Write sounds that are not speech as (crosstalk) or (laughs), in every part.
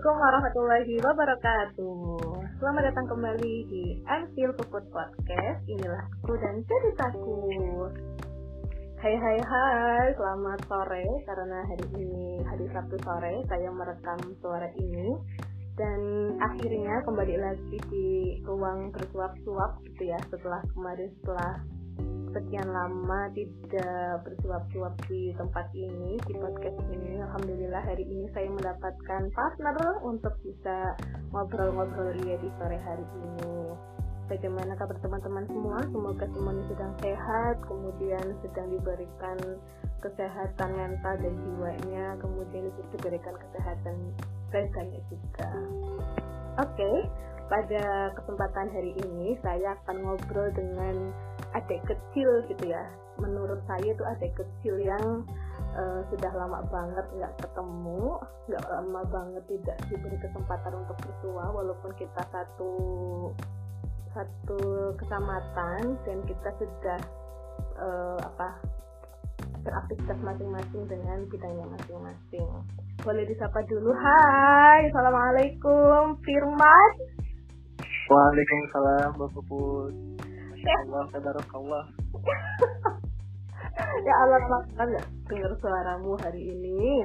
Assalamualaikum warahmatullahi wabarakatuh. Selamat datang kembali di Anfield Puput Podcast. Inilah aku dan ceritaku. Hai hai hai, selamat sore karena hari ini hari Sabtu sore saya merekam suara ini dan akhirnya kembali lagi di ruang bersuap-suap gitu ya setelah kemarin setelah sekian lama tidak bersuap-suap di tempat ini di podcast ini. Alhamdulillah hari ini saya mendapatkan partner untuk bisa ngobrol-ngobrol ria di sore hari ini. Bagaimana kabar teman-teman semua? Semoga semuanya sedang sehat kemudian sedang diberikan kesehatan mental dan jiwanya kemudian diberikan kesehatan rasanya juga. Oke okay. pada kesempatan hari ini saya akan ngobrol dengan adik kecil gitu ya menurut saya itu adik kecil yang uh, sudah lama banget nggak ketemu nggak lama banget tidak diberi kesempatan untuk bertua walaupun kita satu satu kecamatan dan kita sudah uh, apa beraktivitas masing-masing dengan bidangnya masing-masing. Boleh disapa dulu. Hai, assalamualaikum, Firman. Waalaikumsalam, Mbak Puput. Allah, (laughs) ya Allah, makan ya dengar suaramu hari ini.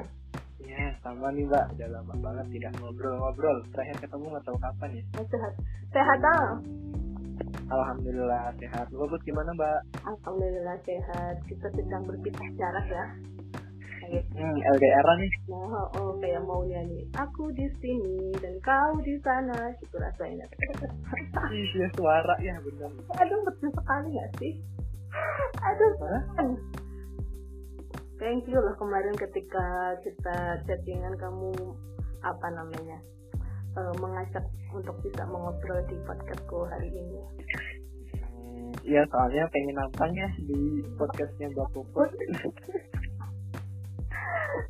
Ya, sama nih Mbak. Udah lama banget tidak ngobrol-ngobrol. Terakhir ketemu nggak tahu kapan ya. Sehat. Sehat ah. Alhamdulillah sehat. Bagus gimana Mbak? Alhamdulillah sehat. Kita sedang berpisah jarak ya. Hmm, LDR nih. Nah, oh, kayak mau nyanyi. Aku di sini dan kau di sana, gitu rasanya. Iya suara ya benar. Aduh betul sekali ya sih. Aduh. Huh? Thank you loh kemarin ketika kita chattingan kamu apa namanya uh, mengajak untuk bisa mengobrol di podcastku hari ini. Iya soalnya pengen nonton ya di podcastnya Mbak Puput. (laughs)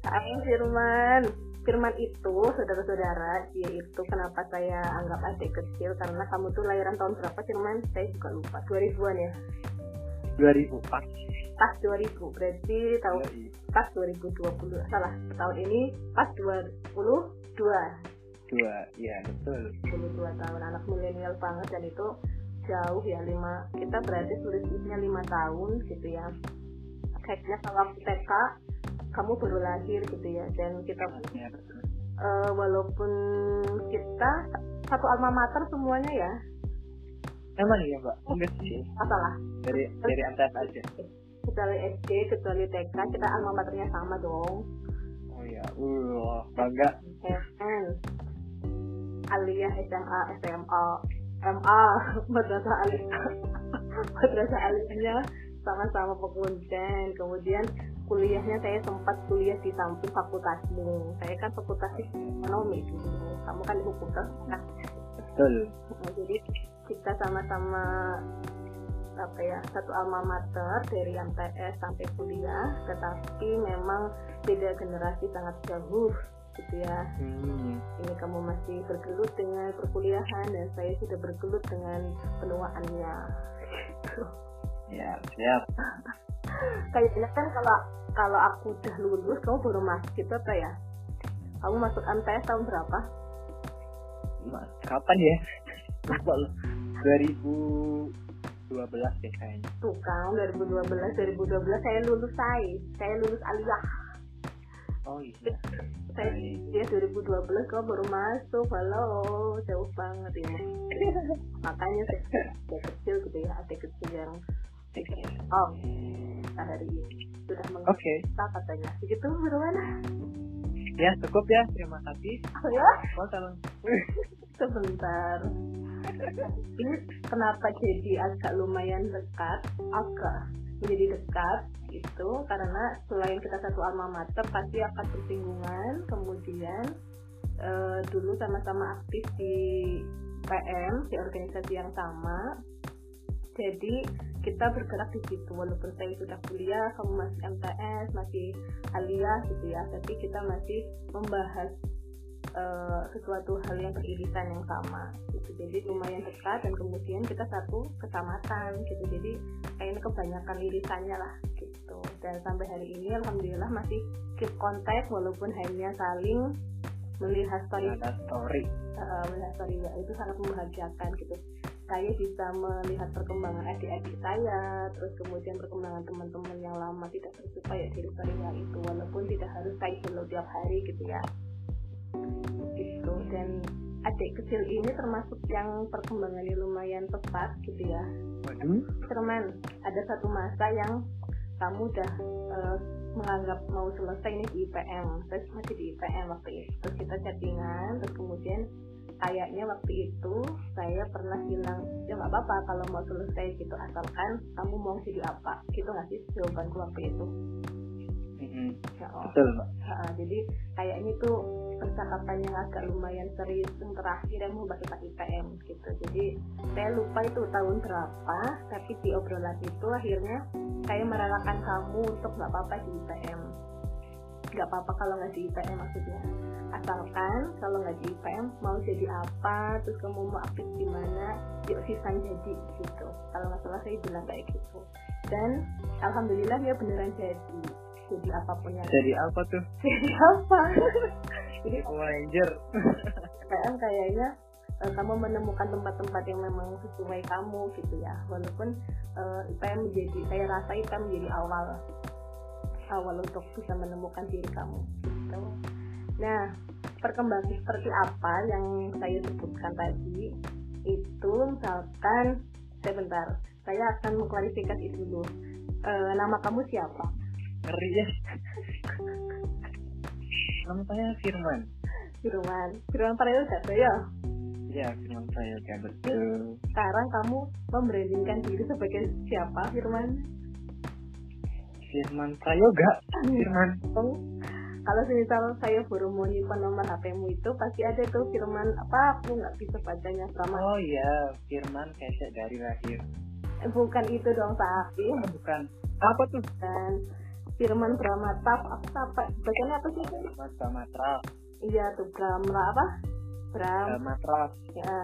Ayo Firman. Firman itu saudara-saudara dia itu kenapa saya anggap adik kecil karena kamu tuh lahiran tahun berapa Firman? Saya juga lupa. 2000-an ya? 2000 pas. Pas 2000 berarti tahun ya, pas 2020 salah tahun ini pas 22 dua ya betul 22 tahun anak milenial banget dan itu jauh ya lima kita berarti selisihnya lima tahun gitu ya kayaknya kalau TK kamu baru lahir gitu ya dan kita ya, uh, walaupun kita satu alma mater semuanya ya. Emang iya mbak? Enggak sih. masalah. Dari dari MTS aja. Kecuali SD kecuali TK kita alma maternya sama dong. Oh iya uh bangga. Aliyah SMA SMA MA (laughs) madrasah aliyah. (laughs) Madrasah aliyahnya sama-sama pekuncen kemudian kuliahnya saya sempat kuliah di samping fakultasmu. Saya kan fakultas ekonomi dulu kamu kan hukum kan? Betul. Nah, jadi kita sama-sama apa ya satu alma mater dari MTS sampai kuliah. Tetapi memang beda generasi sangat jauh gitu ya. Hmm. ini kamu masih bergelut dengan perkuliahan dan saya sudah bergelut dengan penuaannya (laughs) ya siap. Kayaknya kan kalau kalau aku udah lulus kamu baru masuk gitu apa ya? Kamu masuk MTS tahun berapa? Mas, kapan ya? Lupa loh. 2012 ya kayaknya. Tuh kan 2012 2012 saya lulus saya saya lulus aliyah. Oh iya. Saya dia 2012 kau baru masuk. Halo jauh banget ini. (laughs) Makanya saya kecil gitu ya adik kecil yang oh. Hari ini sudah mengerti okay. katanya. Begitu bagaimana? Ya cukup ya. Terima kasih. Oh ya? Oh (laughs) sebentar. Ini kenapa jadi agak lumayan dekat agak menjadi dekat itu karena selain kita satu alma mater pasti akan bersinggungan. Kemudian e, dulu sama-sama aktif di PM di organisasi yang sama. Jadi kita bergerak di situ walaupun saya sudah kuliah kamu masih MTS masih aliyah gitu ya. Tapi kita masih membahas uh, sesuatu hal yang beririsan yang sama gitu. Jadi lumayan dekat dan kemudian kita satu kecamatan gitu. Jadi kayaknya kebanyakan irisannya lah gitu. Dan sampai hari ini alhamdulillah masih keep kontak walaupun hanya saling melihat story. Story. Uh, melihat story ya. Itu sangat membahagiakan gitu saya bisa melihat perkembangan adik-adik saya terus kemudian perkembangan teman-teman yang lama tidak berjumpa ya dari storynya itu walaupun tidak harus kayak hello tiap hari gitu ya. Gitu dan adik kecil ini termasuk yang perkembangannya lumayan tepat gitu ya. Waduh. Firman ada satu masa yang kamu udah uh, menganggap mau selesai ini di IPM saya masih di IPM waktu itu. Terus kita chattingan terus kemudian kayaknya waktu itu saya pernah bilang ya nggak apa-apa kalau mau selesai gitu asalkan kamu mau jadi apa. Gitu nggak sih jawabanku waktu itu? Mm-hmm. ya, oh. betul uh, jadi kayaknya itu percakapan yang agak lumayan serius yang terakhir yang mau kita IPM gitu. Jadi saya lupa itu tahun berapa tapi di obrolan itu akhirnya saya merelakan kamu untuk nggak apa-apa di IPM nggak apa-apa kalau nggak di IPM maksudnya asalkan kalau nggak di IPM mau jadi apa terus kamu mau aktif di mana yuk sisan jadi gitu. Kalau nggak salah saya bilang kayak gitu. Dan alhamdulillah ya beneran jadi jadi apa pun yang jadi apa tuh? (laughs) Jadi apa? Jadi Ranger (laughs) kayak kayaknya uh, kamu menemukan tempat-tempat yang memang sesuai kamu gitu ya. Walaupun uh, IPM menjadi saya rasa IPM menjadi awal awal untuk bisa menemukan diri kamu gitu nah perkembangan seperti apa yang saya sebutkan tadi? Itu misalkan sebentar saya akan mengklarifikasi itu dulu. Uh, nama kamu siapa? Ngeri ya. Nama saya Firman. Firman. Firman Prayoga ya ya? Firman Prayoga betul. Sekarang kamu membrandingkan diri sebagai siapa Firman? Firman Prayoga. Firman. Oh, kalau misal saya baru mau nyimpan nomor HP-mu itu pasti ada tuh Firman apa aku nggak bisa bacanya sama oh iya Firman kayak dari lahir. Eh, bukan itu dong tapi oh, bukan. Apa tuh? Dan Firman Bramataf apa apa bacanya apa sih? Firman Bramataf iya tuh Bramra apa? Bram Bramataf ya.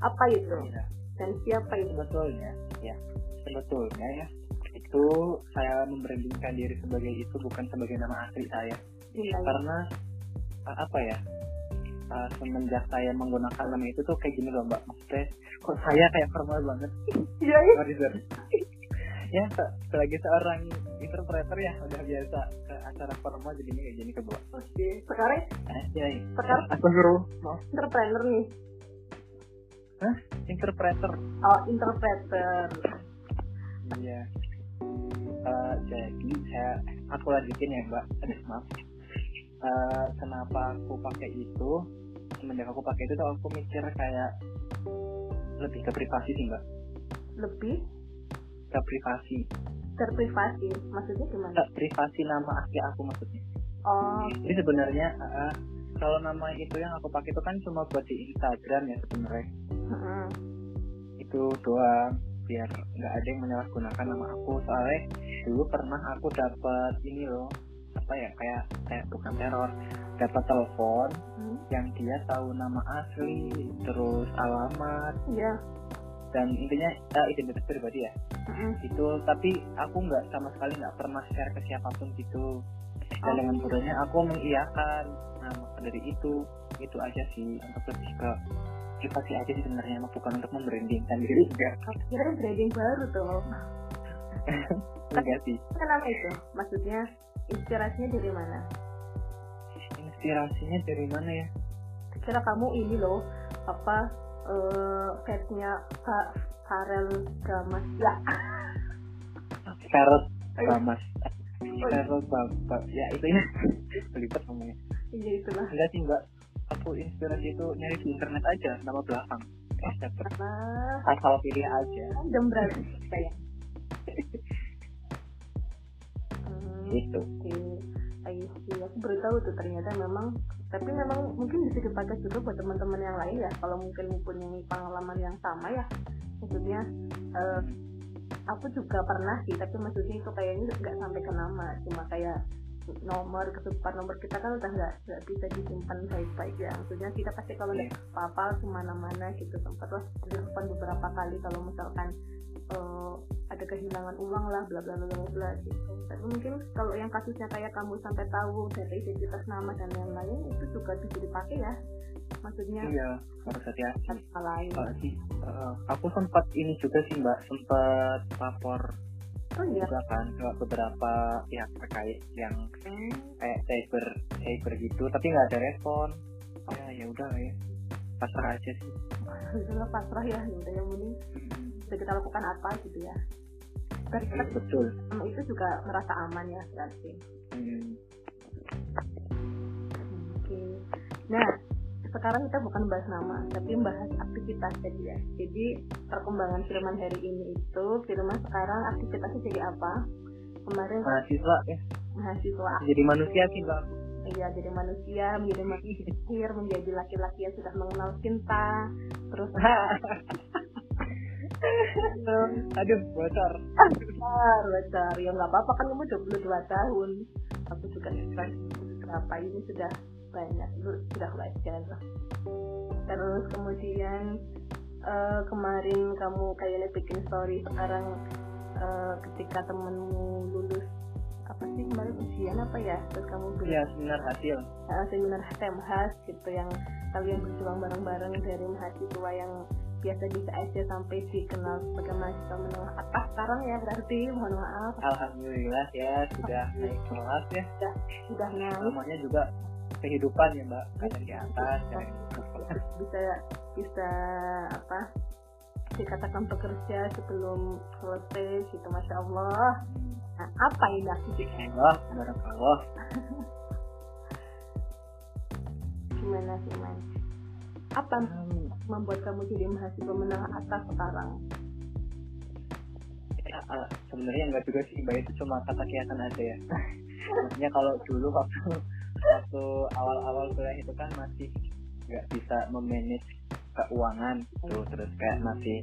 Apa itu? Ya. dan siapa itu? Sebetulnya ya. Sebetulnya ya itu saya memberhentikan diri sebagai itu bukan sebagai nama asli saya iya, karena apa ya uh, semenjak saya menggunakan nama itu tuh kayak gini loh mbak. Maksudnya kok saya kayak formal banget? Iya iya. Ya sebagai seorang interpreter ya udah biasa ke acara formal jadinya kayak gini ke bawah. Oke sekarang? Aja ya sekarang? Aku suruh. Mau entrepreneur nih. Hah? interpreter. Oh interpreter. Iya. Uh, jadi saya aku lanjutin ya mbak. Aduh maaf uh, kenapa aku pakai itu? Semenjak aku pakai itu tuh aku mikir kayak lebih ke privasi sih mbak. Lebih? Ke privasi. Terprivasi maksudnya gimana? Ke privasi nama asli aku maksudnya. Oh. Jadi sebenarnya uh, kalau nama itu yang aku pakai itu kan cuma buat di Instagram ya sebenarnya. Uh-uh. itu doang biar nggak ada yang menyalahgunakan nama aku. Soalnya dulu pernah aku dapat ini loh apa ya kayak kayak bukan teror. Dapat telepon hmm? yang dia tahu nama asli terus alamat. Iya. Dan intinya uh, identitas pribadi ya. Uh-uh. itu tapi aku nggak sama sekali nggak pernah share ke siapa pun gitu. Dan Oh. dengan bodohnya aku mengiyakan. Nah maka dari itu itu aja sih. Untuk lebih ke privasi aja sih sebenarnya. Bukan untuk membrandingkan diri enggak kira branding baru tuh. (laughs) Enggak sih. Kenapa itu? Maksudnya inspirasinya dari mana? Inspirasinya dari mana ya? Kira kamu ini loh apa eh fansnya Kak Farel Gamas ya. Carrot Bamas Carrot Bapak ya itu ya. (laughs) Belibet ngomongnya iya itulah. Enggak sih enggak aku inspirasi itu nyari di internet aja nama belakang. Eh asal pilih aja. Random berarti saya (laughs) gitu. Oke I see. aku baru tuh ternyata memang tapi memang mungkin bisa dipakai juga buat teman-teman yang lain ya. Kalau mungkin mempunyai pengalaman yang sama ya. Maksudnya eh, aku juga pernah sih tapi maksudnya itu kayaknya nggak sampai ke nama. Cuma kayak nomor kesukaan nomor kita kan udah nggak nggak bisa disimpan baik-baik ya. Maksudnya kita pasti kalau yeah. apa-apa ke mana-mana gitu. Sempat lah dilakukan beberapa kali kalau misalkan eh, ada kehilangan uang lah bla bla bla bla bla gitu. Tapi mungkin kalau yang kasusnya kayak kamu sampai tahu data identitas nama dan lain-lain itu juga bisa dipakai ya. Maksudnya iya harus hati-hati hal lain. Uh, sih, uh, aku sempat ini juga sih mbak sempat lapor oh iya. Juga kan ke beberapa pihak terkait yang Hmm. kayak cyber cyber gitu tapi nggak ada respon. Ya ya udah ya. Pasrah aja sih. Itulah pasrah ya udah yang penting Hmm, bisa kita lakukan apa gitu ya. Dan kita betul. sama itu juga merasa aman ya berarti. Hmm, oke. Nah sekarang kita bukan bahas nama tapi bahas aktivitas jadi ya jadi perkembangan Firman hari ini itu Firman sekarang aktivitasnya jadi apa? Kemarin mahasiswa ya. Mahasiswa. Jadi manusia sih mbak iya jadi manusia menjadi (laughs) manusia menjadi laki-laki yang sudah mengenal cinta terus (laughs) aduh bocor. Besar besar ya nggak apa-apa kan kamu 22 tahun. Aku juga sudah berapa ini sudah banyak. Itu sudah wajar terus kemudian eh, kemarin kamu kayaknya bikin story sekarang eh, ketika temenmu lulus apa sih kemarin ujian apa ya? Terus kamu bilang ya seminar hasil. Uh, seminar HTMHAS gitu yang kalian berjuang bareng-bareng dari mahasiswa yang biasa bisa aja sampai dikenal sebagai mahasiswa menengah atas sekarang ya berarti. Mohon maaf. Alhamdulillah ya sudah naik kelas ya. Sudah naik. Namanya juga kehidupan ya mbak. Kadang di atas kadang di bawah. bisa bisa apa dikatakan bekerja sebelum selesai gitu masya Allah. Nah apa ini aktivitasnya Allah barakallah. Gimana sih man apa Hmm, membuat kamu jadi mahasiswa menengah atas sekarang? Ya, uh, sebenarnya enggak juga sih mbak. Itu cuma kata kiasan aja ya. (laughs) Maksudnya kalau dulu waktu waktu awal-awal kuliah itu kan masih nggak bisa memanage keuangan gitu. Terus kayak masih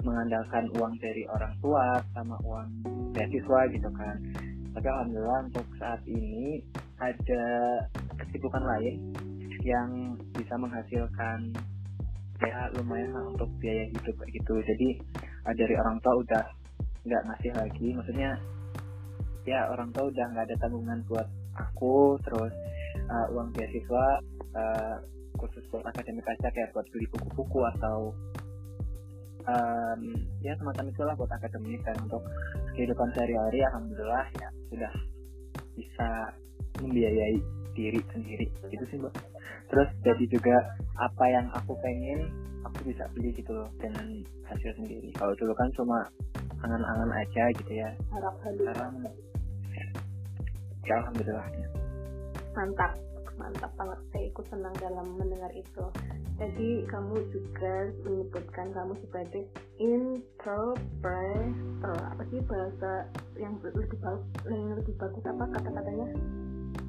mengandalkan uang dari orang tua sama uang beasiswa gitu kan. Tapi alhamdulillah untuk saat ini ada kesibukan lain yang bisa menghasilkan ya lumayan lah untuk biaya hidup gitu. Jadi uh, dari orang tua udah nggak ngasih lagi. Maksudnya ya orang tua udah nggak ada tanggungan buat aku. Terus uh, uang beasiswa uh, khusus buat akademik aja kayak buat beli buku-buku atau um, ya semacam itulah buat akademik dan untuk kehidupan sehari-hari alhamdulillah ya sudah bisa membiayai diri sendiri. Gitu sih mbak. Terus jadi juga apa yang aku pengen aku bisa beli gitu loh dengan hasil sendiri. Kalau dulu kan cuma angan-angan aja gitu ya. Sekarang ya alhamdulillah ya. Mantap. Mantap banget. Saya ikut senang dalam mendengar itu. Jadi kamu juga menyebutkan kamu sebagai interpreter. Apa sih bahasa yang lebih bagus yang lebih bagus? Apa kata-katanya?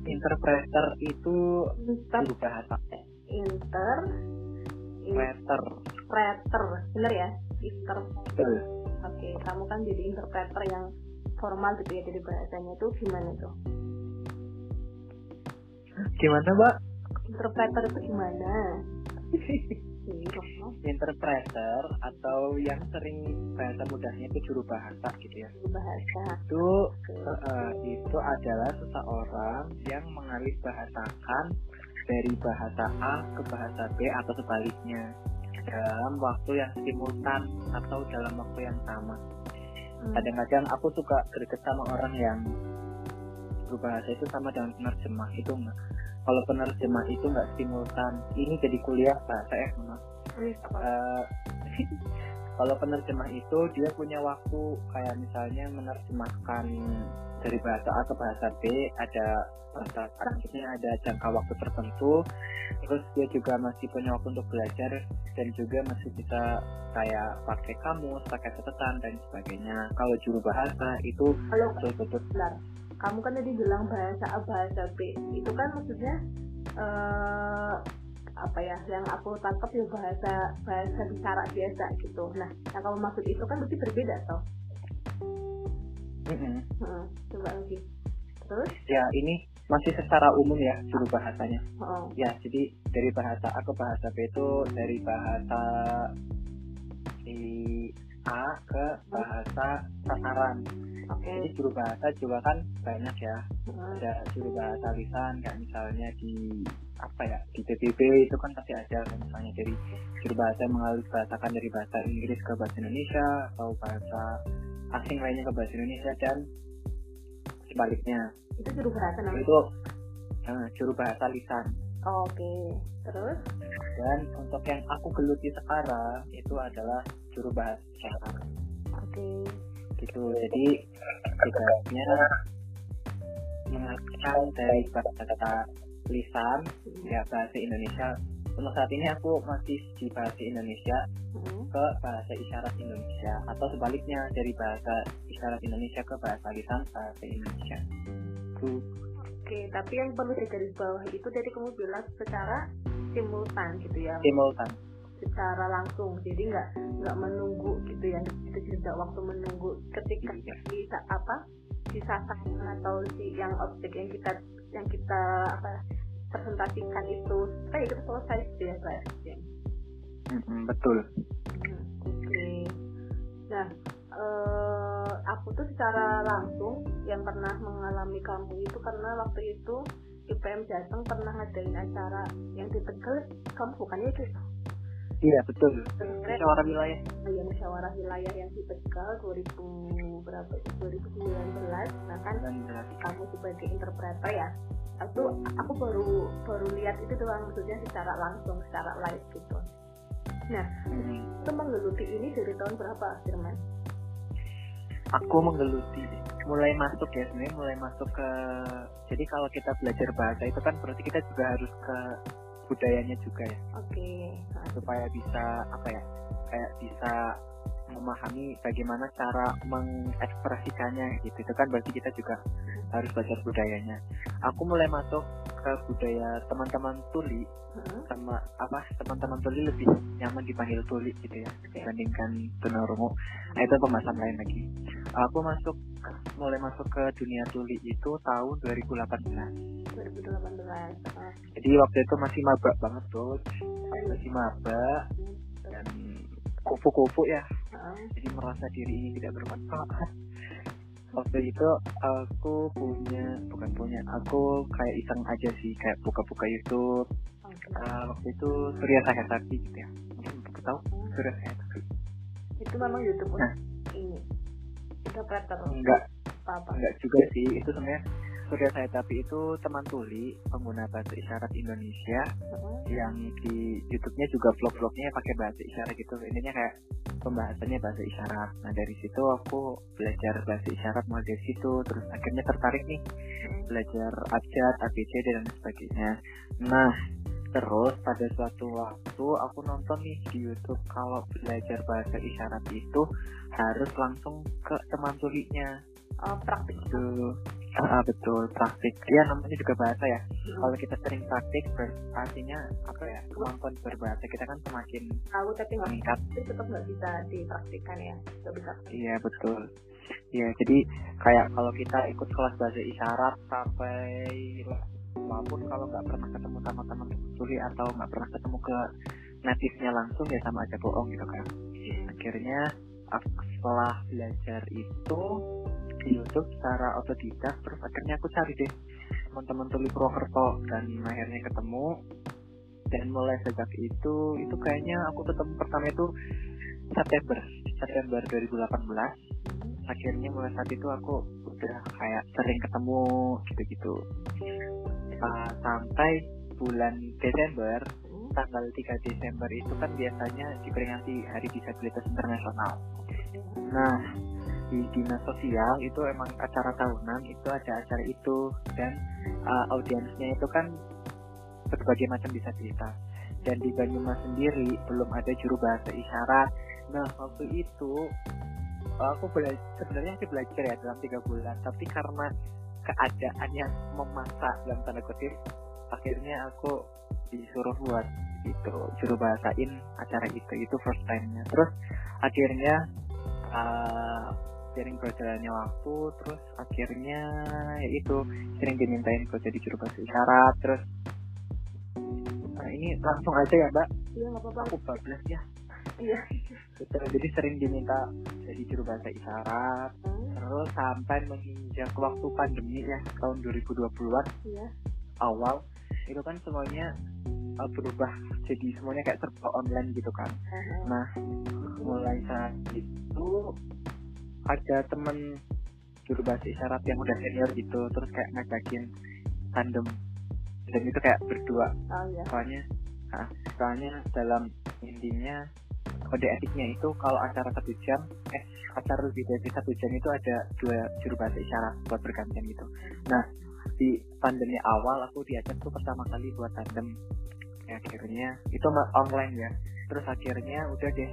Interpreter itu inter bahasa. Inter interpreter. Interpreter. Bener ya? Inter betul. Oke kamu kan jadi interpreter yang formal gitu ya jadi bahasanya itu gimana tuh gimana mbak? Interpreter itu gimana? (laughs) Interpreter atau yang sering bahasa mudahnya itu juru bahasa gitu ya? Bahasa. Itu eh, itu adalah seseorang yang mengalih bahasakan dari bahasa A ke bahasa B atau sebaliknya dalam waktu yang simultan atau dalam waktu yang sama. Hmm. kadang-kadang aku suka greget sama orang yang berbahasa itu sama dengan penerjemah itu enggak kalau penerjemah itu enggak simultan ini jadi kuliah bahasa ya maaf Wih, apa? Eh, (laughs) kalau penerjemah itu dia punya waktu kayak misalnya menerjemahkan dari bahasa A ke bahasa B ada bahasa maksudnya ada jangka waktu tertentu terus dia juga masih punya waktu untuk belajar dan juga masih bisa kayak pakai kamus pakai catatan dan sebagainya. Kalau juru bahasa itu betul-betul kamu kan tadi bilang bahasa A bahasa B. Itu kan maksudnya eh apa ya yang aku tangkap ya bahasa bahasa bicara biasa gitu. Nah yang kamu maksud itu kan berarti berbeda toh. Mm-mm. Heeh, coba lagi. Terus? Ya ini masih secara umum ya juru bahasanya. Oh. ya jadi dari bahasa A ke bahasa B itu dari bahasa si A ke bahasa sasaran. Oke. Jadi juru bahasa juga kan banyak ya. Heeh. ada juru bahasa lisan kayak misalnya di apa ya di PBB itu kan pasti ada kayak misalnya dari juru bahasa mengalih bahasakan dari bahasa Inggris ke bahasa Indonesia atau bahasa asing lainnya ke bahasa Indonesia dan sebaliknya. Itu juru bahasa namanya? Itu eh, juru bahasa lisan. Oh, oke terus? Dan untuk yang aku geluti sekarang itu adalah juru bahasa isyarat oke. Gitu. Jadi bedanya mengartikan dari bahasa lisan ya bahasa Indonesia. Untuk saat ini aku masih di bahasa Indonesia Heeh. ke bahasa isyarat Indonesia atau sebaliknya dari bahasa isyarat Indonesia ke bahasa lisan bahasa Indonesia. Itu Oke, tapi yang perlu digarisbawahi itu tadi kamu bilang secara simultan gitu ya, simultan secara langsung. Jadi nggak nggak menunggu gitu ya, itu jeda waktu menunggu ketika Iya. si sa- apa sasaran atau si yang objek yang kita yang kita apa presentasikan itu kayak kita selesai gitu ya berarti. Mm-mm, betul Hmm, Oke. Nah, eh, aku tuh secara langsung yang pernah mengalami kamu itu karena waktu itu IPM Jateng pernah ngadain acara yang di Tegal, kamu bukannya itu iya betul. Sebenarnya musyawarah wilayah. Ya musyawarah wilayah yang di Tegal 2000 berapa itu? 2019 nah kan kamu sebagai interpreter ya aku aku baru baru lihat itu doang maksudnya secara langsung secara live gitu. Nah mm, itu menggeluti ini dari tahun berapa Firman? aku menggeluti. Mulai masuk ya sebenarnya mulai masuk ke jadi kalau kita belajar bahasa itu kan berarti kita juga harus ke budayanya juga ya. Oke, nah, supaya bisa apa ya kayak bisa memahami bagaimana cara mengekspresikannya gitu. Itu kan berarti kita juga harus belajar budayanya. Aku mulai masuk ke budaya teman-teman tuli heeh, sama apa teman-teman tuli lebih nyaman dipanggil tuli gitu ya dibandingkan tunarungu nah, itu pembahasan lain lagi. Aku masuk mulai masuk ke dunia tuli itu tahun 2018 2018 ah, jadi waktu itu masih maba banget tuh masih maba dan kupu-kupu ya jadi merasa diri ini tidak bermanfaat. Waktu itu aku punya bukan punya aku kayak iseng aja sih kayak buka-buka YouTube. Oke. Ah, waktu itu Surya Sakti gitu ya. Mungkin aku tahu Surya Sakti itu memang YouTube Nah. ini. Interpreter enggak. Apa apa enggak juga sih itu sebenarnya Surya Sakti itu teman tuli pengguna bahasa isyarat Indonesia yang di YouTube-nya juga vlog-vlognya pakai bahasa isyarat gitu. Intinya kayak pembahasannya bahasa isyarat nah dari situ aku belajar bahasa isyarat mulai dari situ terus akhirnya tertarik nih belajar abjad ABCD dan sebagainya. Nah terus pada suatu waktu aku nonton nih di YouTube kalau belajar bahasa isyarat itu harus langsung ke teman tulinya. Oh, praktik itu Ah, betul praktik. Ya namanya juga bahasa ya. Kalau kita sering praktik ber- artinya apa ya kemampuan berbahasa kita kan semakin tahu tapi meningkat. tapi tetap nggak bisa dipraktikkan ya nggak bisa. Iya betul. Iya jadi kayak kalau kita ikut kelas bahasa isyarat sampai walaupun kalau nggak pernah ketemu sama teman tuli atau nggak pernah ketemu ke native-nya langsung ya sama aja bohong gitu kan. Akhirnya setelah belajar itu di YouTube secara otodidak terus akhirnya aku cari deh teman-teman tuli Purwokerto dan akhirnya ketemu. Dan mulai sejak itu itu kayaknya aku ketemu pertama itu September September 2018 akhirnya mulai saat itu aku udah kayak sering ketemu gitu-gitu. Uh, sampai bulan Desember tanggal 3 Desember itu kan biasanya diperingati Hari Disabilitas Internasional. Nah, di dinas sosial itu emang acara tahunan itu ada acara itu dan uh, audiensnya itu kan berbagai macam disabilitas. Dan di Banyumas sendiri belum ada juru bahasa isyarat. Nah, waktu itu aku belajar sebenarnya sih belajar ya dalam tiga bulan, tapi karena keadaan yang memaksa dalam tanda kutip, akhirnya aku disuruh buat itu juru bahasain acara itu itu first time-nya. Terus akhirnya uh, sering berjalannya waktu terus akhirnya ya itu sering dimintain buat jadi juru bahasa isyarat terus nah ini langsung aja ya mbak. Iya nggak apa-apa. Aku bablas ya. Iya. Betul, jadi sering diminta jadi juru bahasa isyarat Hmm, terus sampai menginjak waktu pandemi ya tahun 2020-an iya. Awal itu kan semuanya uh, berubah jadi semuanya kayak serba online gitu kan. Aha. nah mulai saat itu ada temen juru bahasa isyarat yang udah senior gitu terus kayak ngajakin tandem. Dan itu kayak berdua. Oh iya. Soalnya ah, soalnya dalam intinya kode etiknya itu kalau acara satu jam eh acara lebih dari satu jam itu ada dua juru bahasa isyarat buat bergantian gitu. Nah di pandemi awal aku diajak tuh pertama kali buat tandem. Ya, akhirnya itu online ya. Terus akhirnya udah deh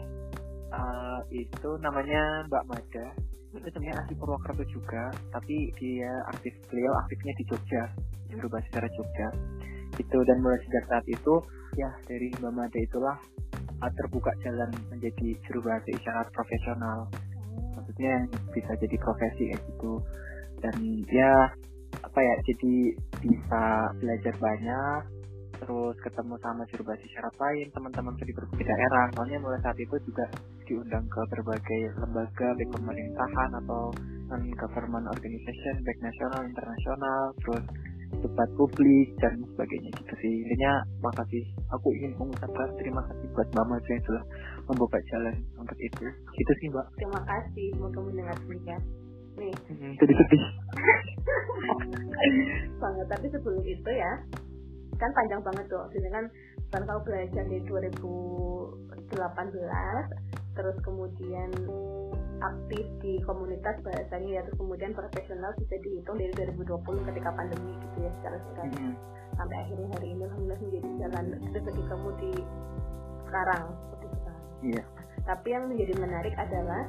eh, itu namanya Mbak Mada. Itu sebenarnya asli Purwokerto juga tapi dia aktif beliau aktifnya di Jogja juru bahasa isyarat Jogja. Itu dan mulai sejak saat itu ya dari Mbak Mada itulah uh, terbuka jalan menjadi juru bahasa isyarat profesional. Maksudnya yang bisa jadi profesi kayak gitu. Dan ya apa ya jadi bisa belajar banyak terus ketemu sama juru bahasa isyarat lain teman-teman dari berbagai daerah. Soalnya mulai saat itu juga diundang ke berbagai lembaga baik pemerintahan atau non government organization baik nasional internasional terus debat publik dan sebagainya gitu sih. Intinya makasih aku ingin mengucapkan terima kasih buat Mbak Maja yang telah membuka jalan untuk itu. Gitu sih Mbak. Terima kasih. Semoga mendengar ya nih. Jadi sedih (laughs) banget. Tapi sebelum itu ya kan panjang banget tuh. Jadi kan kan kau belajar di 2018 terus kemudian aktif di komunitas bahasanya ya terus kemudian profesional bisa dihitung dari 2020 ketika pandemi gitu ya secara singkat Mhm. sampai akhirnya hari ini alhamdulillah menjadi jalan rezeki kamu di sekarang seperti sekarang. Iya. Tapi yang menjadi menarik adalah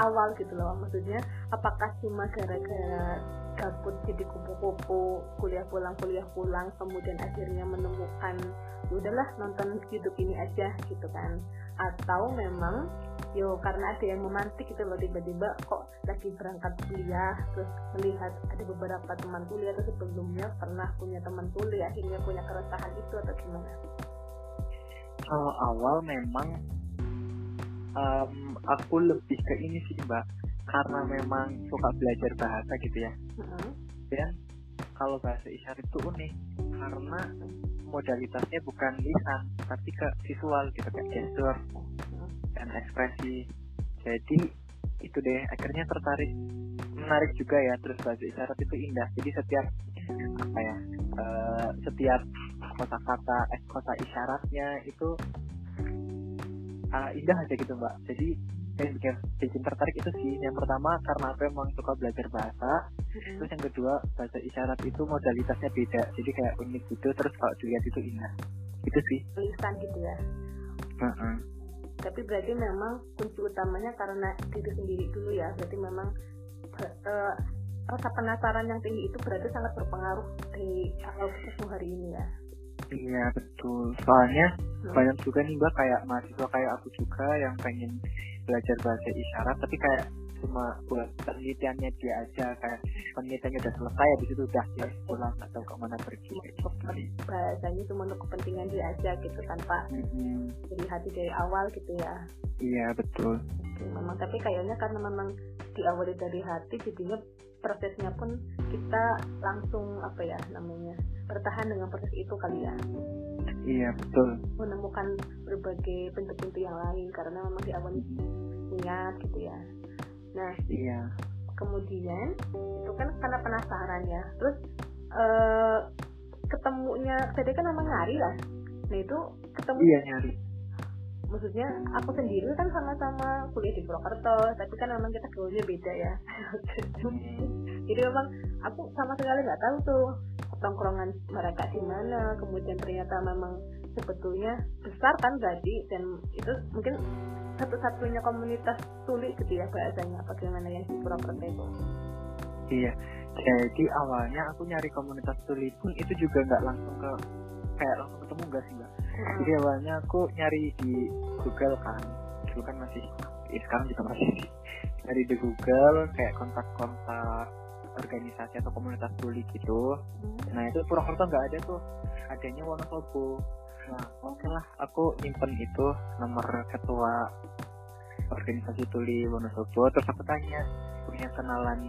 awal gitu loh maksudnya apakah cuma gara-gara gabut jadi kupu-kupu kuliah pulang kuliah pulang kemudian akhirnya menemukan "Ya udahlah nonton YouTube ini aja gitu kan atau memang yo karena ada yang memantik gitu loh tiba-tiba kok lagi berangkat kuliah terus melihat ada beberapa teman kuliah atau sebelumnya pernah punya teman kuliah akhirnya punya keresahan itu atau gimana? kalau awal memang em, aku lebih ke ini sih mbak. Karena memang suka belajar bahasa gitu ya. Heeh. dan kalau bahasa isyarat itu unik karena modalitasnya bukan lisan tapi ke visual gitu kayak gestur dan ekspresi. Jadi itu deh akhirnya tertarik. Menarik juga ya terus bahasa isyarat itu indah. Jadi setiap apa ya eh, setiap kata-kata eh kota isyaratnya itu ah, indah aja gitu mbak. Jadi yang bikin, bikin tertarik itu sih yang pertama karena aku emang suka belajar bahasa Heeh. terus yang kedua bahasa isyarat itu modalitasnya beda jadi kayak unik gitu terus kalau dilihat itu indah. Itu sih. Tulisan gitu ya? Heeh. tapi berarti memang kunci utamanya karena diri sendiri dulu ya berarti memang eh, rasa penasaran yang tinggi itu berarti sangat berpengaruh di awal ketemu hari ini ya iya betul soalnya Hmm. banyak juga nih mbak kayak mahasiswa kayak aku juga yang pengen belajar bahasa isyarat tapi kayak cuma buat penelitiannya dia aja kayak penelitiannya udah selesai habis itu udah dia pulang atau ke mana pergi bahasanya cuma untuk kepentingan dia aja gitu tanpa Mm-mm. dari hati dari awal gitu ya iya betul memang tapi kayaknya karena memang diawali dari hati jadinya prosesnya pun kita langsung apa ya namanya bertahan dengan proses itu kali ya. Iya betul. Menemukan berbagai bentuk-bentuk yang lain karena memang diawali niat gitu ya. Nah iya. kemudian itu kan karena penasaran ya. Terus eh ketemunya tadi kan memang nyari lah. Nah itu ketemu iya nyari maksudnya aku sendiri kan sama-sama kuliah di Purwokerto tapi kan memang kita gaulnya beda ya. (laughs) Jadi memang aku sama sekali nggak tahu tuh tongkrongan mereka di mana kemudian ternyata memang sebetulnya besar kan berarti dan itu mungkin satu-satunya komunitas tuli gitu ya bahasanya bagaimana yang di Purwokerto itu. Iya, jadi awalnya aku nyari komunitas tuli pun itu juga nggak langsung ke kayak langsung ketemu nggak sih mbak? Jadi awalnya aku nyari di Google kan, dulu kan masih, ya sekarang juga masih (laughs) di, dari di Google kayak kontak-kontak organisasi atau komunitas tuli gitu. Hmm. nah itu Purwokerto nggak ada tuh. Adanya Wonosobo. Nah oke lah aku nyimpen itu nomor ketua organisasi tuli Wonosobo. Terus aku tanya punya kenalan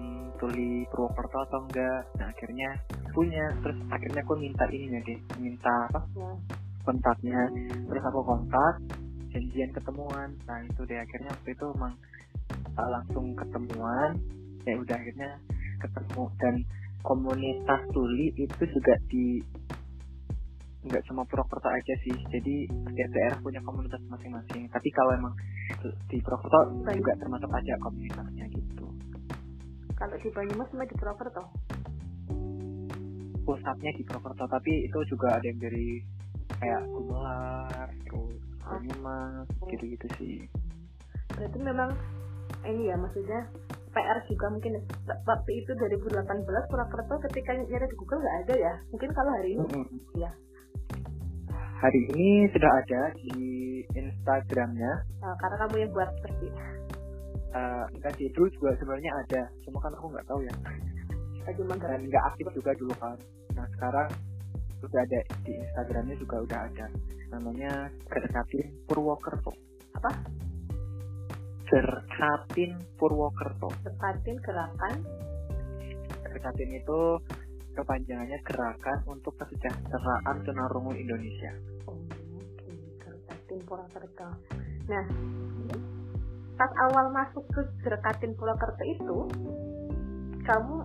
tuli Purwokerto atau enggak nah akhirnya punya. Terus akhirnya aku minta ini deh minta apa? Ya. Kontaknya. Terus aku kontak janjian ketemuan. Nah itu deh akhirnya waktu itu emang uh, langsung ketemuan. Ya udah akhirnya ketemu. Dan komunitas tuli itu juga di nggak cuma Purwokerto aja sih. Jadi setiap daerah punya komunitas masing-masing. Tapi kalau emang di Purwokerto juga termasuk aja komunitasnya gitu. Kalau di Banyumas cuma di Purwokerto. pusatnya di Purwokerto tapi itu juga ada yang dari kayak Gumelar terus Banyumas gitu-gitu sih Berarti memang ini ya maksudnya PR juga mungkin waktu itu 2018 Purwokerto ketika nyari di Google nggak ada ya. Mungkin kalau hari ini Mm-mm. Iya. Hari ini sudah ada di Instagramnya. uh, karena kamu yang buat pasti. Eh, enggak sih, dulu juga sebenarnya ada. Cuma kan aku nggak tahu ya. Dan nggak aktif juga dulu kan. Nah sekarang sudah ada di Instagramnya juga udah ada. Namanya Gerkatin Purwokerto. Apa? Gerkatin Purwokerto. deketin gerakan Gerkatin itu kepanjangannya Gerakan untuk Kesejahteraan Tunarungu Indonesia. Oh, oke, Gerkatin Purwokerto. Nah, pas awal masuk ke Gerkatin Purwokerto itu, kamu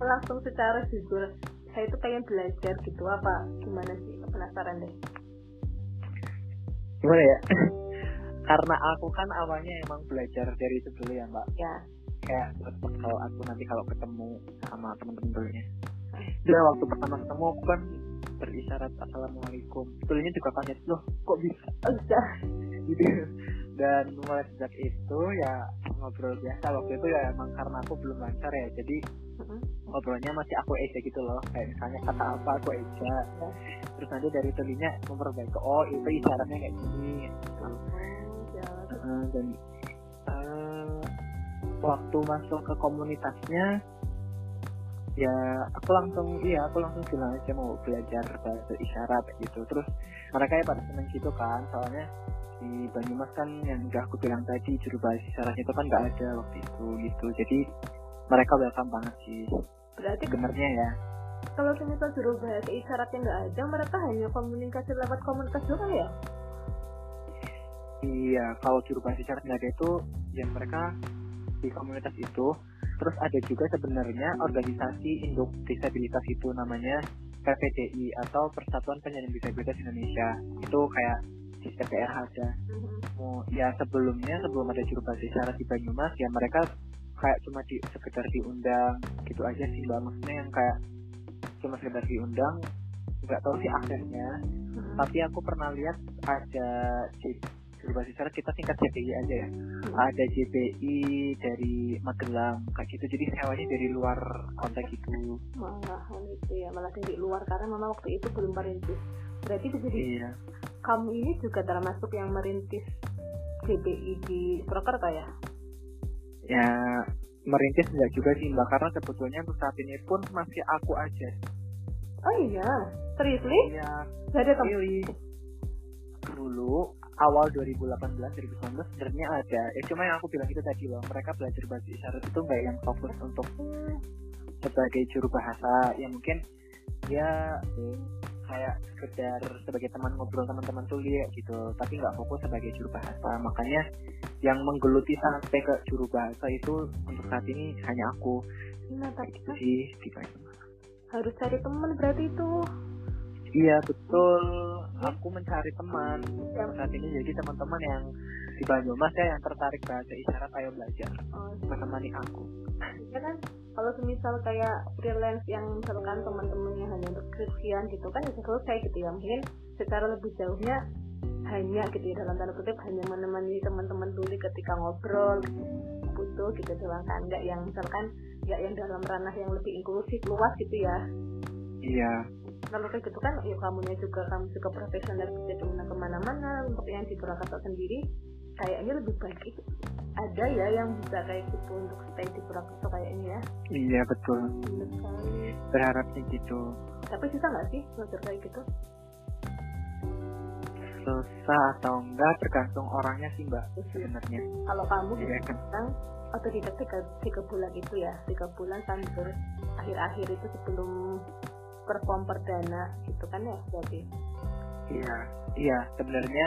langsung secara jujur, saya itu pengen belajar gitu apa gimana sih penasaran deh. Gimana ya? (laughs) Karena aku kan awalnya emang belajar dari itu dulu ya mbak. Ya, kayak kalau aku nanti kalau ketemu sama teman-teman dulunya dia waktu pertama ketemu aku kan berisyarat assalamualaikum dulunya juga kaget loh kok bisa oh, udah. Gitu. (laughs) Dan mulai sejak itu ya ngobrol biasa. Waktu itu ya emang karena aku belum lancar ya. Jadi Mm-mm. ngobrolnya masih aku eja gitu loh. Kayak misalnya kata apa aku eja. Terus nanti dari tulinya memperbaiki oh itu isyaratnya kayak gini gitu. Ya. Uh, dan uh, waktu masuk ke komunitasnya ya aku langsung iya aku langsung bilang aja mau belajar bahasa isyarat gitu. Terus mereka ya pada seneng gitu kan soalnya di Banyumas kan yang udah aku bilang tadi juru bahasa isyarat itu kan nggak ada waktu itu gitu jadi mereka welcome banget sih Berarti sebenarnya ya kalau misal juru bahasa isyaratnya nggak ada, mereka hanya komunikasi lewat komunitas doang ya? Iya, kalau juru bahasa isyarat nggak ada itu, yang mereka di komunitas itu. Terus ada juga sebenarnya organisasi induk disabilitas itu namanya PPDI atau Persatuan Penyandang Disabilitas Indonesia. Itu kayak di DPR ada. Oh, ya sebelumnya sebelum ada juru bahasa isyarat di Banyumas ya mereka kayak cuma di sekedar diundang gitu aja sih mbak. Maksudnya yang kayak cuma sekedar diundang nggak tahu sih aksesnya. Mm-mm. tapi aku pernah lihat ada juru bahasa isyarat kita tingkat JPI aja ya. Ada JPI dari Magelang kayak gitu. Jadi sewanya dari luar konteks itu malahan itu ya malah dari luar karena memang waktu itu belum merintis berarti bisa jadi iya. kamu ini juga termasuk yang merintis GBI di Purwokerto ya? Ya merintis enggak juga sih mbak. Karena sebetulnya untuk saat ini pun masih aku aja. Oh iya? Seriously? Iya. Gak ada pilih dulu awal 2018 2019 sebenarnya ada. Ya cuma yang aku bilang itu tadi loh. Mereka belajar bahasa isyarat itu nggak yang fokus untuk sebagai juru bahasa. Ya mungkin ya kayak sekedar sebagai teman ngobrol teman-teman tuh ya gitu. Tapi nggak fokus sebagai juru bahasa. Makanya yang menggeluti sampai ke juru bahasa itu untuk saat ini hanya aku. Nah tapi gitu sih di Banyumas. harus cari temen berarti itu. Iya betul, aku mencari teman Ya. saat ini. Jadi teman-teman yang di Banyumas ya yang tertarik bahasa isyarat ayo belajar oh, menemani aku. ya kan kalau semisal kayak freelance yang misalkan teman-temannya hanya untuk skripsian gitu kan bisa selesai gitu ya. Mungkin secara lebih jauhnya hanya gitu ya dalam tanda kutip hanya menemani teman-teman dulu ketika ngobrol butuh gitu doang kan. Nggak yang misalkan nggak yang dalam ranah yang lebih inklusif luas gitu ya. Iya, kalau kayak gitu kan ya kamunya juga kamu juga profesional bisa ke mana ke mana-mana untuk yang di Purwakarta sendiri kayaknya lebih baik itu ada ya yang bisa kayak gitu untuk stay di Purwokerto kayaknya ya. Iya betul. Sekali berharapnya gitu. Tapi susah nggak sih belajar kayak gitu? Susah atau enggak tergantung orangnya sih mbak Iya. sebenarnya. Kalau kamu Iya kan. bilang otodidak tiga, tiga bulan itu ya tiga bulan sambil akhir-akhir itu sebelum perform perdana gitu kan ya berarti iya iya sebenarnya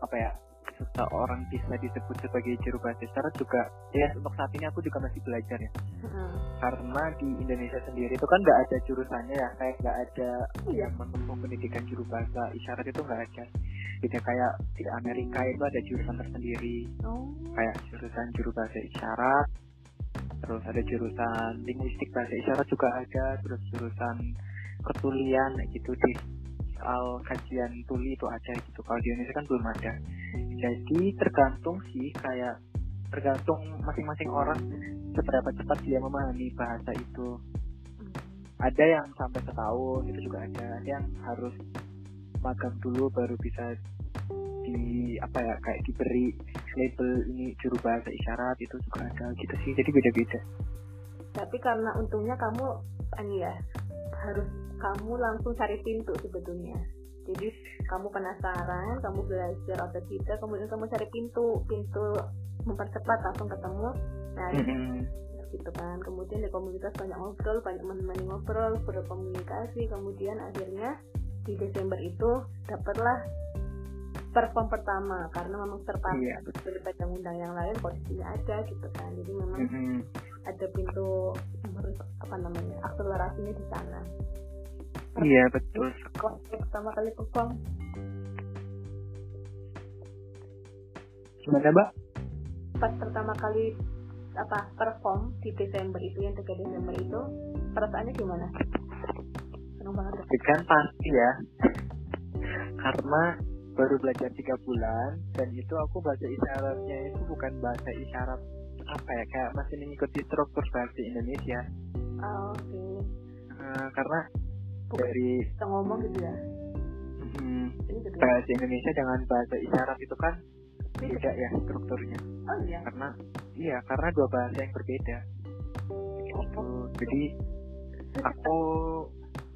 apa ya seseorang bisa disebut sebagai juru bahasa isyarat juga ya untuk saat ini aku juga masih belajar ya. Heeh. karena di Indonesia sendiri itu kan nggak ada jurusannya ya. Kayak nggak ada Iya. yang menempuh pendidikan juru bahasa. Isyarat itu nggak ada. Tidak kayak di Amerika itu ada jurusan tersendiri. Oh. Kayak jurusan juru bahasa isyarat terus ada jurusan linguistik bahasa isyarat juga ada terus jurusan ketulian gitu. Di soal kajian tuli itu ada gitu. Kalau di Indonesia kan belum ada jadi tergantung sih kayak tergantung masing-masing orang seberapa cepat dia memahami bahasa itu. Hmm. ada yang sampai setahun itu juga ada. Ada yang harus magang dulu baru bisa di apa ya kayak diberi label ini juru bahasa isyarat itu juga ada. Gitu sih. Jadi beda-beda. Tapi karena untungnya kamu ini ya harus kamu langsung cari pintu sebetulnya jadi kamu penasaran kamu belajar otodidak kemudian kamu cari pintu pintu mempercepat langsung ketemu. Nah gitu kan. Kemudian di komunitas banyak ngobrol banyak menemani ngobrol berkomunikasi. Kemudian akhirnya di Desember itu dapatlah perform pertama karena memang terpaksa betul. daripada undang yang lain posisinya ada gitu kan. Jadi memang Mm-mm. ada pintu apa namanya akselerasinya di sana iya betul. kok pertama kali perform gimana mbak? Pas pertama kali apa perform di Desember itu yang 3 Desember itu perasaannya gimana? Seneng banget ya? Kan pasti ya. (laughs) Karena baru belajar tiga bulan dan itu aku bahasa isyaratnya itu bukan bahasa isyarat apa ya kayak masih mengikuti struktur bahasa Indonesia. Ah, oke. Eh, karena dari kita ngomong gitu ya. Mm, gitu ya bahasa Indonesia dengan bahasa isyarat itu kan beda ya strukturnya. Oh iya. Karena iya karena dua bahasa yang berbeda. Gitu. jadi aku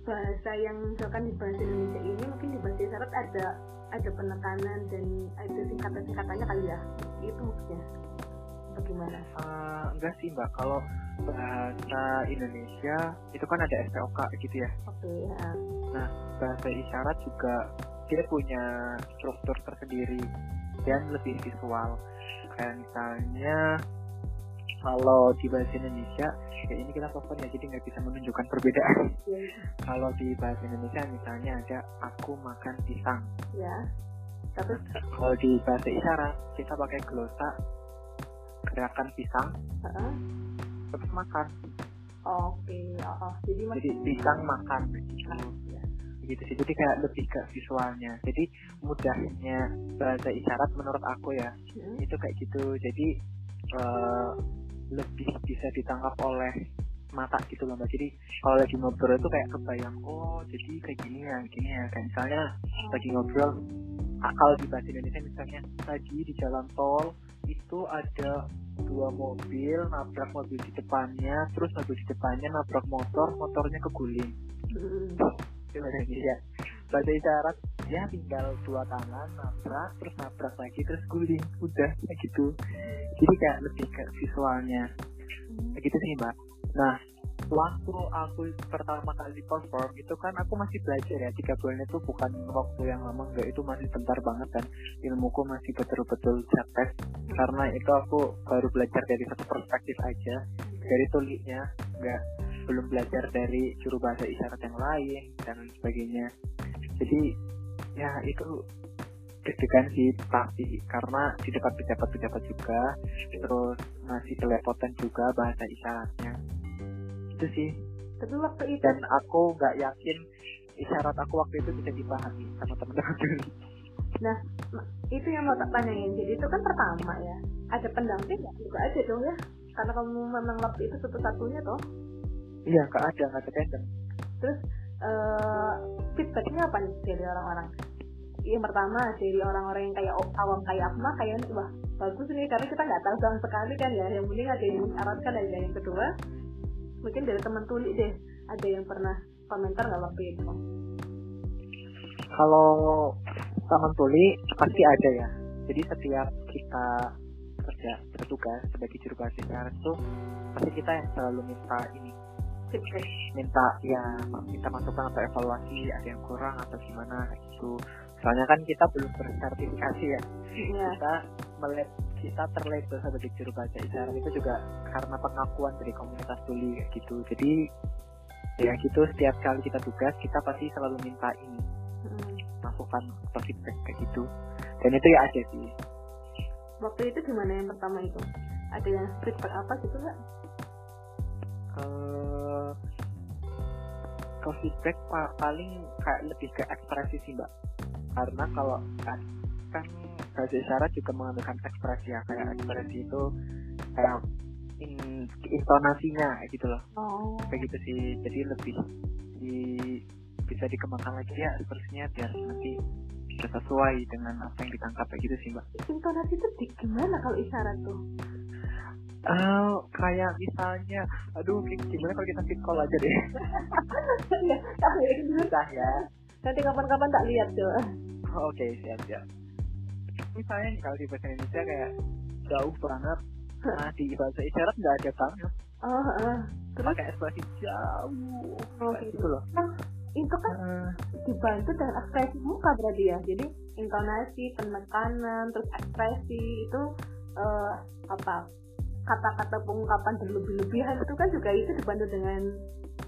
bahasa yang misalkan di bahasa Indonesia ini mungkin di bahasa isyarat ada ada penekanan dan ada singkatan-singkatannya kali ya. Itu maksudnya bagaimana eh, enggak sih mbak. Kalau bahasa Indonesia itu kan ada SPOK gitu ya. Oke ya. bahasa isyarat juga dia punya struktur tersendiri dan lebih visual. Kayak misalnya kalau di bahasa Indonesia ya ini kita telepon ya jadi nggak bisa menunjukkan perbedaan. Ya kalau di bahasa Indonesia misalnya ada aku makan pisang. Ya. Tapi kalau di bahasa isyarat kita pakai glosa gerakan pisang heeh. terus makan oke oh, oh. jadi mas jadi pisang makan gitu ya. gitu sih jadi kayak lebih ke visualnya jadi mudahnya bahasa isyarat menurut aku ya Hmm. itu kayak gitu jadi eh, lebih bisa ditangkap oleh mata gitu loh mbak jadi kalau lagi ngobrol itu kayak kebayang oh jadi kayak gini ya gini ya kayak misalnya lagi ngobrol kalau di bahasa Indonesia misalnya tadi di jalan tol itu ada dua mobil nabrak mobil di depannya terus mobil di depannya nabrak motor motornya keguling. Hmm. itu bahasa Indonesia bahasa isyarat ya tinggal dua tangan nabrak terus nabrak lagi terus guling. Udah kayak gitu. Jadi kayak lebih ke visualnya. Kayak gitu sih mbak. Nah waktu aku pertama kali perform itu kan aku masih belajar ya tiga bulan itu bukan waktu yang lama enggak itu masih bentar banget dan ilmuku masih betul-betul cetek karena itu aku baru belajar dari satu perspektif aja dari tuliknya enggak belum belajar dari juru bahasa isyarat yang lain dan sebagainya. Jadi ya itu deg-degan sih pasti karena di depan pejabat-pejabat juga terus masih kelepotan juga bahasa isyaratnya itu sih. Tapi waktu itu dan aku nggak yakin isyarat aku waktu itu bisa dipahami sama teman-teman. Itu yang mau tak tanyain. Jadi itu kan pertama ya. Ada pendamping nggak? Juga aja dong ya. Karena kamu memang waktu itu satu-satunya toh. Iya nggak ada nggak ada tandem terus eh feedbacknya apa nih dari orang-orang? Yang pertama dari orang-orang yang kayak awam kayak aku mah kayak wah bagus nih. Karena kita nggak tahu sama sekali kan ya. Yang penting ada yang mensyaratkan ada yang kedua mungkin dari teman tuli deh ada yang pernah komentar nggak waktu itu? Kalau teman tuli pasti ada ya. Jadi setiap kita kerja bertugas sebagai juru bahasa isyarat itu pasti kita yang selalu minta ini. Minta ya minta masukan atau evaluasi ada yang kurang atau gimana gitu. Soalnya kan kita belum bersertifikasi ya, ya. kita melek kita terlabel sebagai juru bahasa isyarat itu juga karena pengakuan dari komunitas tuli kayak gitu. Jadi ya gitu setiap kali kita tugas kita pasti selalu minta ini hmm. masukan atau feedback kayak gitu. Dan itu ya ada sih. Waktu itu gimana yang pertama itu? Ada yang feedback apa gitu nggak uh, kalau feedback paling kayak lebih ke ekspresi sih mbak. Karena kalau kan kan bahasa isyarat juga mengandalkan ekspresi ya kayak ekspresi itu kayak in, intonasinya gitu loh oh. kayak gitu sih jadi lebih di bisa dikembangkan lagi ya sepertinya biar nanti bisa sesuai dengan apa yang ditangkap kayak gitu sih mbak intonasi itu di gimana kalau isyarat tuh Uh, kayak misalnya, aduh, gimana kalau kita fit call aja deh? (laughs) ya, susah ya. Nanti kapan-kapan tak lihat tuh. Oh, Oke, okay, siap Misalnya kalau di bahasa Indonesia kayak jauh banget, nah di bahasa isyarat nggak ada banget. Oh, uh, pakai ekspresi jauh, oh, gitu. loh. Nah, itu kan uh, dibantu dengan ekspresi muka berarti ya. Jadi intonasi, penekanan, terus ekspresi itu uh, apa? Kata-kata pengungkapan berlebih-lebihan itu kan juga itu dibantu dengan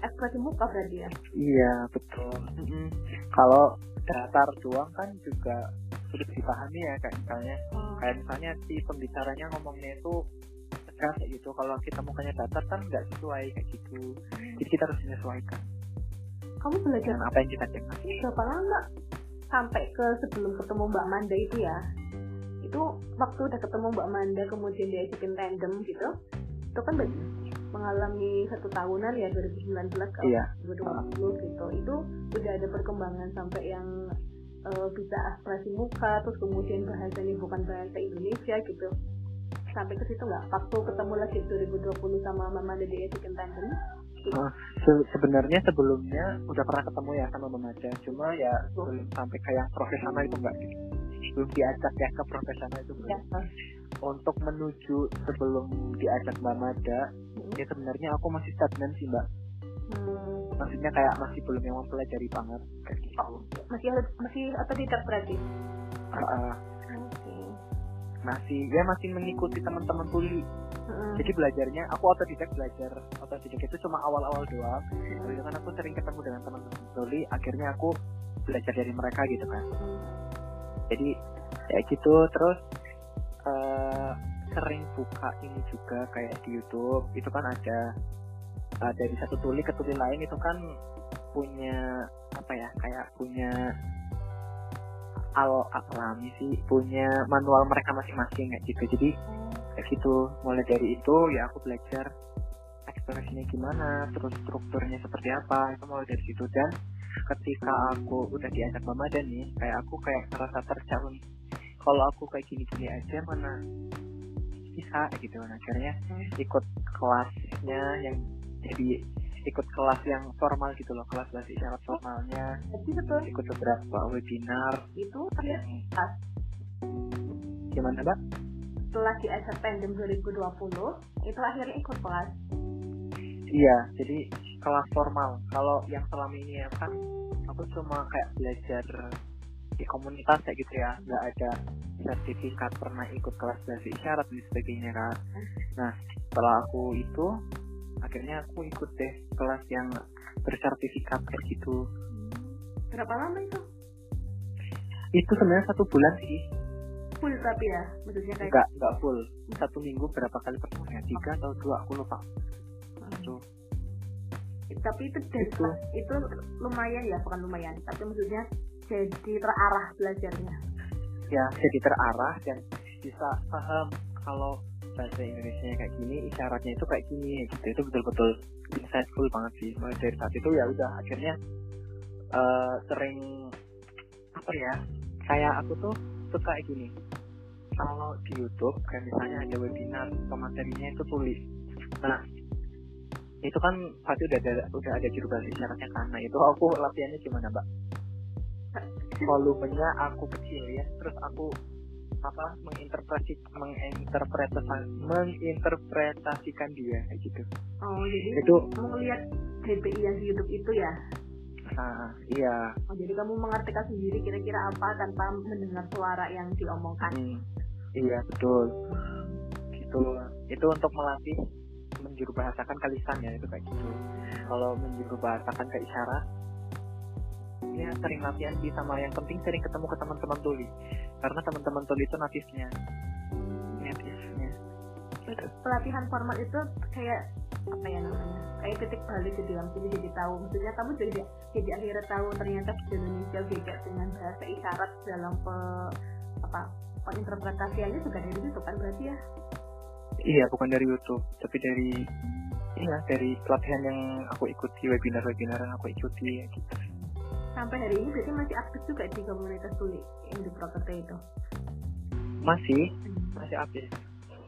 ekspresi muka berarti ya iya betul mm -hmm. kalau datar doang kan juga sudah dipahami ya kayak misalnya hmm. kayak misalnya si pembicaranya ngomongnya itu tegas kayak gitu. Kalau kita mukanya datar kan nggak sesuai kayak gitu. Jadi kita harus menyesuaikan. Kamu belajar dengan apa yang kita dengar. Berapa lama sampai ke sebelum ketemu Mbak Manda itu ya? Itu waktu udah ketemu Mbak Manda kemudian diajakin tandem gitu itu kan mengalami satu tahunan ya 2019 ke iya. 2020 gitu. Itu udah ada perkembangan sampai yang uh, bisa ekspresi muka terus kemudian bahasanya bukan bahasa Indonesia gitu sampai ke situ nggak waktu ketemu lagi 2020 sama Mama Dede Tandem Uh, se sebenarnya sebelumnya udah pernah ketemu ya sama Mama Dede cuma ya belum sampai kayak profesional itu enggak gitu belum diajak ya ke profesional itu belum. Ya. Untuk menuju sebelum diajak Mbak Mada, hmm. ya sebenarnya aku masih stagnan sih Mbak. Hmm. Maksudnya kayak masih belum yang mempelajari banget kayak gitu. Masih masih atau tidak berarti? Uh, uh, okay. Masih ya masih mengikuti teman-teman tuli. Hmm. Jadi belajarnya aku otodidak belajar otodidak itu cuma awal-awal doang. Hmm. Lalu kan aku sering ketemu dengan teman-teman tuli, akhirnya aku belajar dari mereka gitu kan. Hmm jadi ya gitu terus uh, sering buka ini juga kayak di YouTube itu kan ada uh, dari satu tuli ke tuli lain itu kan punya apa ya kayak punya al alami sih punya manual mereka masing-masing kayak gitu. Jadi kayak gitu. Mulai dari itu ya aku belajar ekspresinya gimana terus strukturnya seperti apa itu mulai dari situ. Dan ketika aku udah diajak mama dan nih kayak aku kayak merasa tercalon kalau aku kayak gini-gini aja mana bisa gitu. Nah akhirnya ikut kelasnya yang jadi ikut kelas yang formal gitu loh kelas bahasa isyarat formalnya. ikut beberapa webinar. Itu yang gimana mbak? Setelah di tandem 2020 itu akhirnya ikut kelas. Iya jadi kelas formal. Kalau yang selama ini ya kan aku cuma kayak belajar di komunitas kayak gitu ya. Nggak ada sertifikat pernah ikut kelas bahasa isyarat dan sebagainya kan. Nah setelah aku itu akhirnya aku ikut deh kelas yang bersertifikat kayak gitu. Berapa lama itu? Itu sebenarnya satu bulan sih. Full tapi ya? Maksudnya kayak nggak nggak full. Satu minggu berapa kali pertemuan ya? Tiga atau dua aku lupa. Hmm. itu tapi itu itu itu lumayan ya? Bukan lumayan tapi maksudnya jadi terarah belajarnya. Ya jadi terarah dan bisa paham kalau bahasa Indonesia kayak gini isyaratnya itu kayak gini gitu. Itu betul-betul insightful banget sih mulai dari saat itu ya udah akhirnya uh, sering apa ya kayak aku tuh suka kayak gini. Kalau di YouTube kayak misalnya ada webinar materinya itu tulis. Nah itu kan pasti udah ada udah ada juru bahasa isyaratnya karena itu aku latihannya gimana mbak? Volumenya aku kecil ya terus aku apa menginterpretasi menginterpretasikan menginterpretasikan dia kayak gitu. Oh jadi itu kamu lihat GPI yang di YouTube itu ya? Ah iya. Oh jadi kamu mengartikan sendiri kira-kira apa tanpa mendengar suara yang diomongkan? Hmm, iya betul. Gitu. Itu untuk melatih menjuru bahasakan ke lisan ya itu kayak gitu. Kalau menjuru bahasakan ke isyarat ya sering latihan sih sama yang penting sering ketemu ke teman-teman tuli. Karena teman-teman tuli itu natifnya. Natifnya pelatihan formal itu kayak apa ya namanya? Kayak titik balik gitu yang jadi jadi tahu. Maksudnya kamu jadi jadi akhirnya tahu ternyata di Indonesia beda dengan bahasa isyarat dalam pe, apa penginterpretasiannya juga dari situ kan berarti ya? Iya bukan dari YouTube tapi dari iya dari pelatihan yang aku ikuti webinar-webinar yang aku ikuti gitu sampai hari ini berarti masih aktif juga di komunitas tuli di Property itu? Masih. Masih aktif.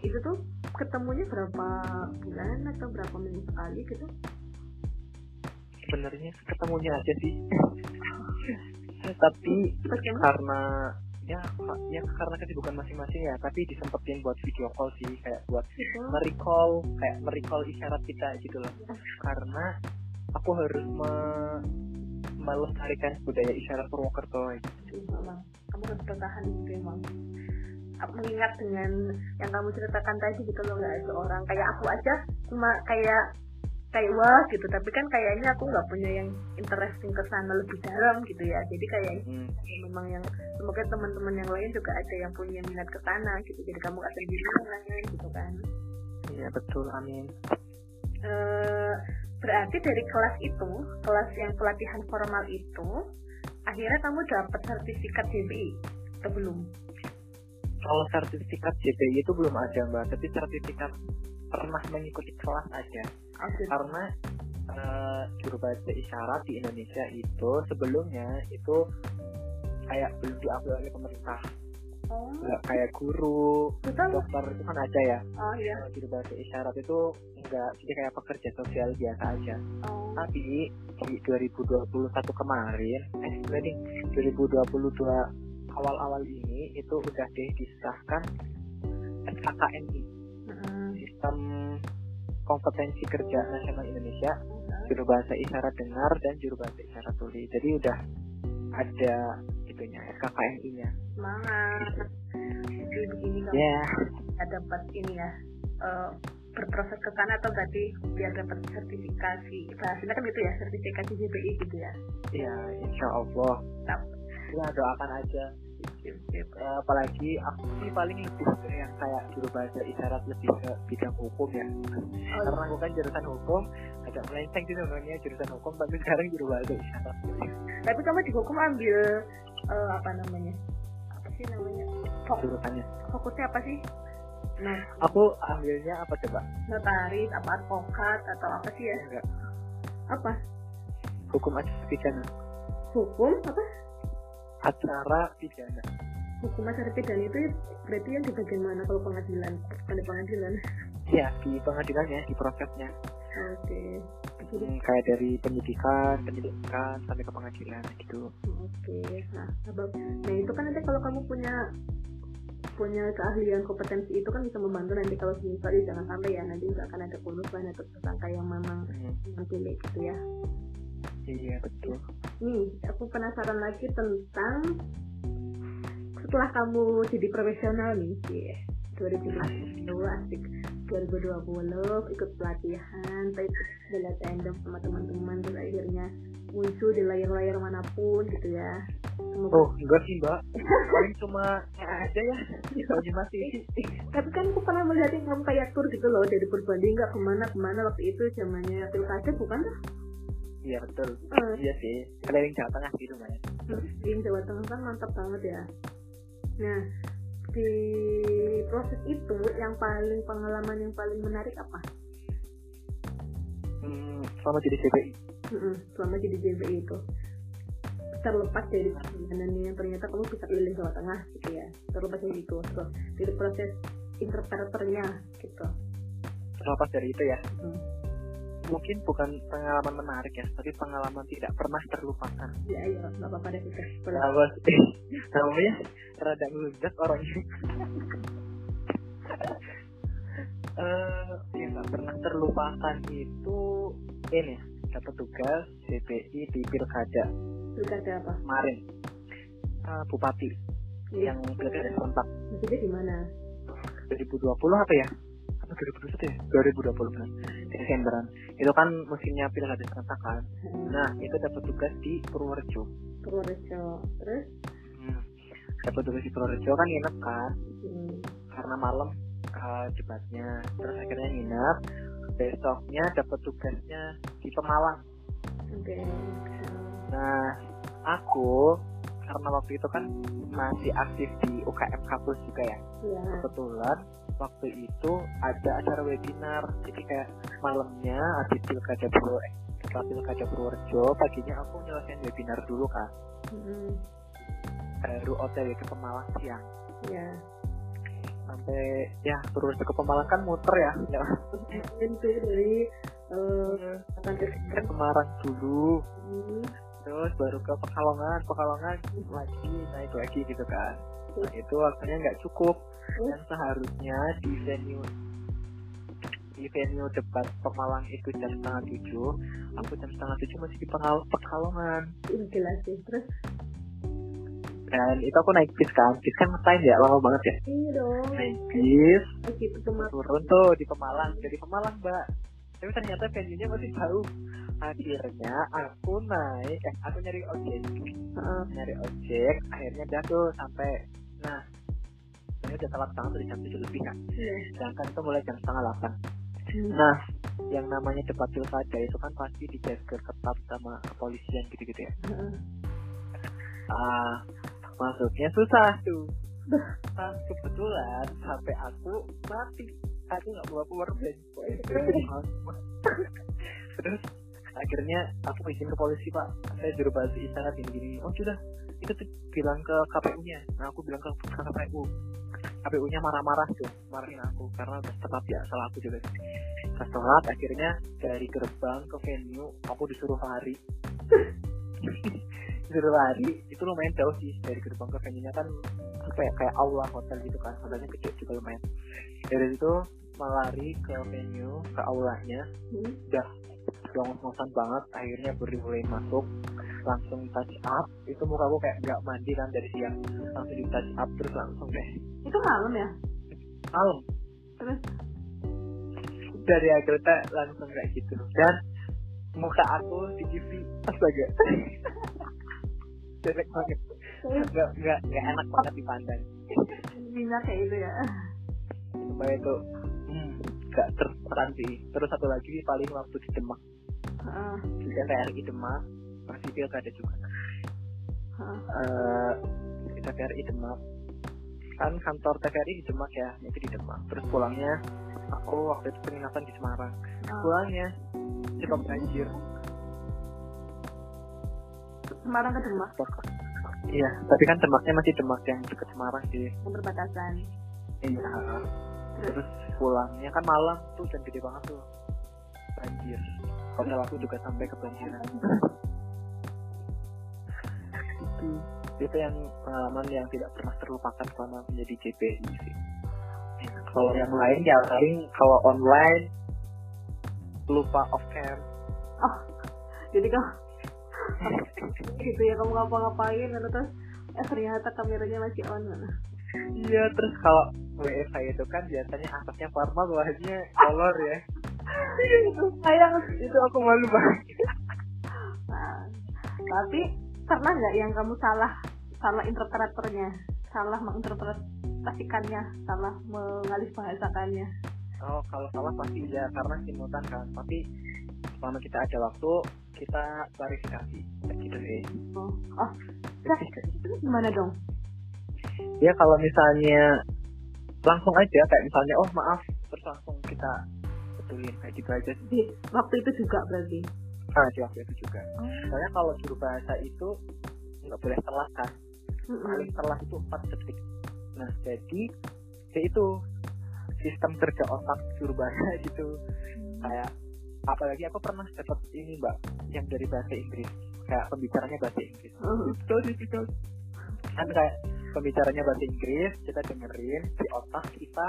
Itu tuh ketemunya berapa bulan atau berapa minggu sekali gitu? Sebenarnya ketemunya aja sih. (laughs) Tapi karena ya ya karena kesibukan masing-masing ya tapi disempetin buat video call sih kayak buat merecall kayak merecall isyarat kita gitu loh. Karena aku harus me melestarikan budaya isyarat Purwokerto. Gitu. kamu harus bertahan gitu emang mengingat dengan yang kamu ceritakan tadi gitu loh nggak ada orang. Kayak aku aja cuma kayak kayak wah gitu. Tapi kan kayaknya aku nggak punya yang interesting ke sana lebih dalam gitu ya. Jadi kayak hmm. ya memang yang semoga teman-teman yang lain juga ada yang punya minat ke sana gitu. Jadi kamu gak sendiri gitu kan. Iya betul. Amin. Uh, berarti dari kelas itu kelas yang pelatihan formal itu akhirnya kamu dapat sertifikat JBI atau belum? Kalau sertifikat JBI itu belum ada mbak. Tapi sertifikat pernah mengikuti kelas aja okay. karena uh, juru bahasa isyarat di Indonesia itu sebelumnya itu kayak belum diakui oleh pemerintah oh. nggak kayak guru Betul. dokter itu kan aja ya oh, iya. juru bahasa isyarat itu enggak jadi kayak pekerja sosial biasa aja oh. tapi di 2021 kemarin eh berarti 2022 awal-awal ini itu udah deh disahkan SKKNI hmm. sistem kompetensi kerja nasional Indonesia hmm. juru bahasa isyarat dengar dan juru bahasa isyarat tuli jadi udah ada itunya SKKNI-nya semangat. Jadi begini kamu yeah. dapat ini ya uh, berproses ke sana atau berarti biar dapat sertifikasi bahasanya kan gitu ya sertifikasi JBI gitu ya? Iya insya Allah. Ya doakan aja. Uh, apalagi aku sih paling lebih ke yang kayak juru bahasa isyarat lebih ke bidang hukum ya. Oh, karena aku kan jurusan hukum agak melenceng sih sebenarnya jurusan hukum tapi sekarang juru bahasa isyarat. Tapi kamu di hukum ambil uh, apa namanya? Apa sih namanya? Fokus, fokusnya apa sih? Nah. Aku ambilnya apa coba? Notaris apa advokat atau apa sih ya? Enggak. Apa? Hukum acara pidana. Hukum apa? Acara pidana. Hukum acara pidana itu berarti yang di bagian mana kalau pengadilan? Bukan di pengadilan? Iya di pengadilannya di prosesnya. Oke. okay. Jadi, hmm, kayak dari penyidikan penyidikan sampai ke pengadilan gitu oke okay. nah nah itu kan nanti kalau kamu punya punya keahlian kompetensi itu kan bisa membantu nanti kalau misalnya jangan sampai ya nanti nggak akan ada korban atau tersangka yang memang hmm. pilih gitu ya iya betul nih aku penasaran lagi tentang setelah kamu jadi profesional nih yeah. 2020 asik 2020 ikut pelatihan tapi bela tandem sama teman-teman terus akhirnya muncul di layar-layar mana pun gitu ya. Semoga... oh enggak sih mbak. Paling cuma ya aja ya lagi masih. Tapi kan aku pernah melihat yang kamu kayak tur gitu loh dari berbanding nggak ke mana ke mana waktu itu zamannya pilkada bukan tuh? Iya betul. Uh. iya sih keliling Jawa Tengah gitu banyak keliling Jawa Tengah kan mantap banget ya. Nah di proses itu yang paling pengalaman yang paling menarik apa? Hmm, selama jadi JBI hmm, selama jadi JBI itu. Terlepas dari perjalanannya ternyata kamu bisa pilih Jawa Tengah gitu ya. Terlepas dari itu terus dari proses interpreternya gitu. Terlepas dari itu ya. Hmm. Mungkin bukan pengalaman menarik ya tapi pengalaman tidak pernah terlupakan. Ya ayo nggak apa-apa deh kita boleh Nah, bos, (laughs) namanya rada ngeludak orang ini. (laughs) Eh, yang nggak pernah terlupakan itu ini dapat tugas CPI di pilkada. Pilkada apa? Kemarin. Eh, bupati Iya. yang pilkada serentak. Maksudnya di mana? 2020 apa ya? Apa 2021 ya? 2020 benar. Desemberan. Itu kan musimnya pilkada serentak kan. Nah, itu dapat tugas di Purworejo. Purworejo terus Hmm. Dapat tugas di Purworejo kan nginep kan. hmm. karena malam uh, debatnya terus akhirnya nginep besoknya dapat tugasnya di Pemalang oke nah aku karena waktu itu kan masih aktif di UKM kampus juga ya. Ya kebetulan waktu itu ada acara webinar. Jadi kayak malamnya habis pilkada Purwo eh, setelah pilkada Purworejo paginya aku nyelesain webinar dulu kan hmm. baru OTW ke Pemalang siang. Ya sampai ya Purworejo ke Pemalang kan muter ya. Itu dari akan ke Semarang dulu. Hmm. Terus baru ke Pekalongan Pekalongan lagi naik lagi gitu kan. Nah itu waktunya nggak cukup. Dan seharusnya di venue di venue debat Pemalang itu jam setengah tujuh aku jam setengah tujuh masih di Pekal- Pekalongan. Ini jelas sih. Terus? Dan itu aku naik bis kan. Bis kan ngetain ya? Lama banget ya? Ini dong. Naik bis. Gitu teman turun tuh di Pemalang. Jadi Pemalang mbak tapi ternyata venue nya masih jauh. Akhirnya aku naik eh aku nyari ojek. Heeh. nyari ojek akhirnya dia tuh sampai nah ini udah telat banget dari jam tujuh lebih kan iya. Sedangkan itu mulai jam setengah delapan. Hmm. nah yang namanya debat pilkada itu kan pasti dijaga ketat sama kepolisian gitu-gitu ya. Heeh. ah masuknya susah tuh. Nah kebetulan HP aku mati aku nggak bawa powerbank (laughs) terus akhirnya aku izin ke polisi pak. Saya juru bahasa isyarat gini gini oh sudah. Itu tuh bilang ke KPU nya nah aku bilang ke, ke KPU KPU nya marah-marah tuh marahin aku. Karena udah tetap ya salah aku juga. Pas telat akhirnya dari gerbang ke venue aku disuruh lari (laughs) disuruh lari itu lumayan jauh sih dari gerbang ke venue nya kan apa ya kayak aula hotel gitu kan hotelnya kecil juga lumayan. Dari situ melari ke venue ke aulanya. Hmm. udah udah ngos-ngosan banget akhirnya baru mulai masuk langsung touch up. Itu muka aku kayak nggak mandi kan dari siang. Langsung di touch up terus langsung deh. Itu malam ya? Malam. Terus? Dari akhirnya langsung kayak gitu. Dan muka aku di TV astaga (laughs) jelek banget. Nggak nggak nggak enak banget dipandang. Minyak kayak gitu ya. Supaya itu hmm, nggak terperan sih terus satu lagi paling waktu di Demak. Heeh. di TVRI Demak masih pilkada juga. Eh di TVRI Demak. Kan kantor TVRI di Demak ya itu di Demak. Terus pulangnya aku waktu itu penginapan di Semarang. Ah. pulangnya cepat banjir Semarang ke Demak. Iya tapi kan Demaknya masih Demak yang dekat Semarang sih. Yang perbatasan. Iya terus pulangnya kan malam tuh dan gede banget tuh. Banjir. Hotel aku juga sampai kebanjiran. Itu itu yang pengalaman yang tidak pernah terlupakan selama menjadi JPI sih kalau yang lain ya paling kalau online lupa off cam. Jadi kau gitu ya kamu ngapa-ngapain lalu terus eh ternyata kameranya masih on mana iya terus kalau WFH itu kan biasanya atasnya formal bawahnya color ya. Itu sayang. Itu aku malu banget. Nah, tapi pernah nggak yang kamu salah salah interpreternya salah menginterpretasikannya salah mengalih bahasakannya? Oh, kalau salah pasti ya karena simultan kan. Tapi selama kita ada waktu, kita klarifikasi. Gitu sih. oh oh. Nah, itu gimana dong? Ya kalau misalnya langsung aja kayak misalnya oh maaf terus langsung kita betulin kayak gitu aja sih. di waktu itu juga berarti? Nah, di waktu itu juga. Soalnya kalau juru bahasa itu nggak boleh telat kan? Paling telat itu 4 detik. Nah jadi ya itu sistem kerja otak Surbana (laughs) gitu. Kayak apalagi aku pernah dapat ini mbak yang dari bahasa Inggris. Kayak pembicaranya bahasa Inggris. Kan kayak pembicaranya bahasa Inggris kita dengerin di otak kita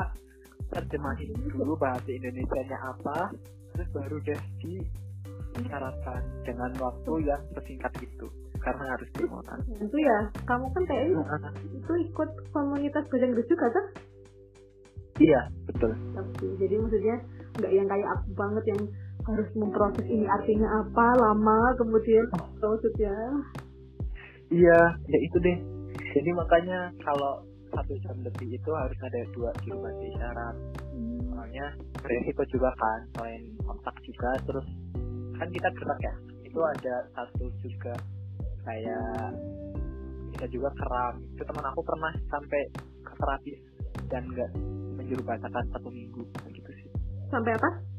terjemahin dulu bahasa Indonesia-nya apa terus baru deh disyaratkan dengan waktu yang sesingkat itu. Karena harus remote itu ya kamu kan kayak itu ikut komunitas bahasa Inggris juga kan iya betul. Tapi, jadi maksudnya nggak yang kayak aku banget yang harus memproses ini artinya apa lama kemudian oh. maksudnya? Iya ya itu deh. Jadi makanya kalau satu jam lebih itu harus ada dua juru bahasa isyarat hmm. soalnya beresiko juga kan selain kontak juga terus kan kita gerak ya. Itu ada satu juga kayak bisa juga keram itu teman aku pernah sampai ke terapis dan nggak menjuru bahasakan satu minggu gitu sih. Sampai apa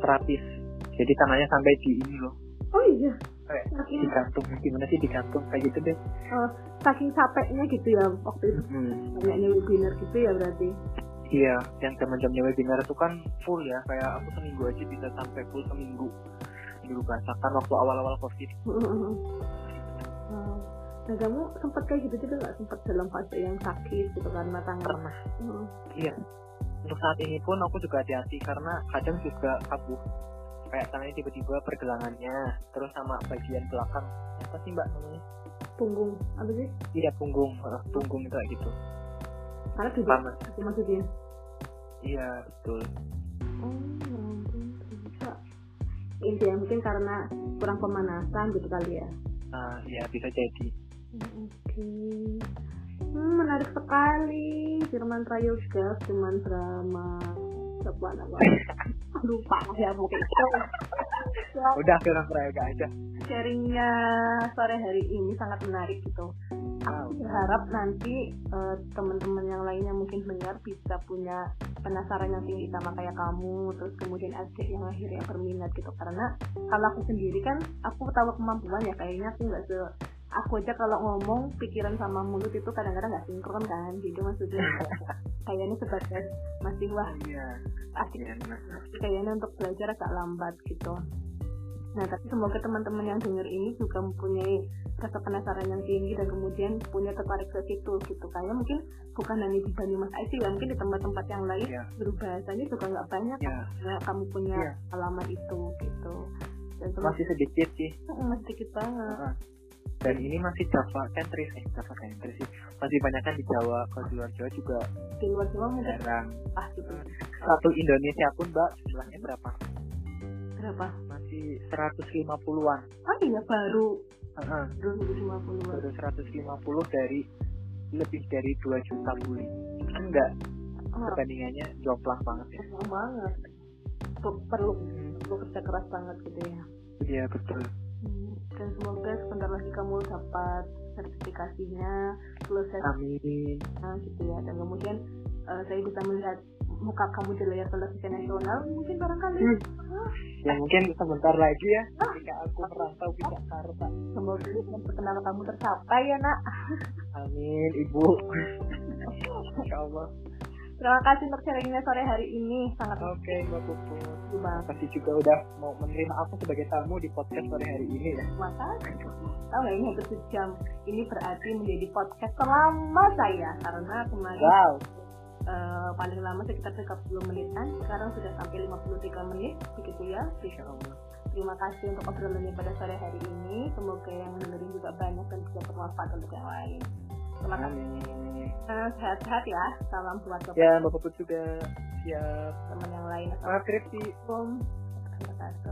terapis jadi tangannya sampai di ini loh oh iya kayak saking... digantung gimana sih digantung kayak gitu deh oh, saking capeknya gitu ya waktu itu hmm. banyaknya webinar gitu ya berarti iya yang jam-jamnya webinar itu kan full ya kayak aku seminggu aja bisa sampai full seminggu dulu bahasakan waktu awal-awal covid hmm. Nah kamu sempat kayak gitu juga nggak sempat dalam fase yang sakit gitu karena tangan? Pernah. Hmm. Iya. Untuk saat ini pun aku juga hati-hati karena kadang juga kabur kayak tangannya tiba-tiba pergelangannya terus sama bagian belakang. Apa sih mbak namanya? Punggung. Apa sih? Iya punggung. Uh, punggung itu kayak gitu. Karena juga panas itu maksudnya iya betul. Oh bisa. Intinya mungkin karena kurang pemanasan gitu kali ya? Ah iya bisa jadi. Oke. okay. Hmm, menarik sekali. Firman Prayoga Firman drama siapa nama. (laughs) Lupa ya mungkin. Ya. (laughs) udah film prayoga aja sharingnya sore hari ini sangat menarik gitu. Aku berharap nanti uh, teman-teman yang lainnya mungkin dengar bisa punya penasaran yang tinggi sama kayak kamu terus kemudian adik yang akhirnya berminat gitu. Karena kalau aku sendiri kan aku tahu kemampuan ya kayaknya aku nggak se aku aja kalau ngomong pikiran sama mulut itu kadang-kadang nggak sinkron kan. Gitu maksudnya (laughs) kayaknya sebatas masih wah iya. asik. iya, kayaknya untuk belajar agak lambat gitu. Nah tapi semoga teman-teman yang denger ini juga mempunyai rasa penasaran yang tinggi dan kemudian punya tertarik ke situ gitu. Kayaknya mungkin bukan hanya di Banyumas aja ya mungkin di tempat-tempat yang lain yeah. bahasanya juga nggak banyak. Yeah. kan kamu punya yeah. alamat itu gitu. Dan masih sedikit sih. Masih sedikit banget. Uh -huh dan ini masih Java sentris eh Java sentris sih. Masih banyak kan di Jawa kalau di luar Jawa juga di luar Jawa jarang. Ah gitu. Satu Indonesia pun mbak jumlahnya berapa? Berapa? Masih 150-an oh iya baru uh-huh. 150 baru 150 dari lebih dari 2 juta bully kan enggak oh. perbandingannya jomplang banget ya. Jomplang banget. Perlu perlu kerja keras banget gitu ya. Iya betul dan semoga sebentar lagi kamu dapat sertifikasinya selesai amin. Nah, gitu ya. Dan kemudian uh, saya bisa melihat muka kamu di layar televisi nasional. Mungkin barangkali hmm. ya mungkin sebentar lagi ya ah. ketika aku merantau ke Jakarta. Semoga perkenalan kamu tercapai ya nak. Amin ibu. (laughs) Insya Allah Terima kasih untuk sharingnya sore hari ini. Sangat Oke, okay, Mbak Puput. Terima kasih juga udah mau menerima aku sebagai tamu di podcast sore hari ini ya. Makasih. Tahu nggak ini hampir sejam. Ini berarti menjadi podcast selama saya karena kemarin wow. Uh, paling lama sekitar 30 menitan. Sekarang sudah sampai 53 menit, begitu ya. Insya Allah. Terima kasih untuk obrolannya pada sore hari ini. Semoga yang dengerin juga banyak dan bisa bermanfaat untuk yang lain. Terima amin. Eh, sehat-sehat ya. Salam buat bapak ya bapak pun juga. Siap. Teman yang lain. Selamat skripsi om. Terima kasih.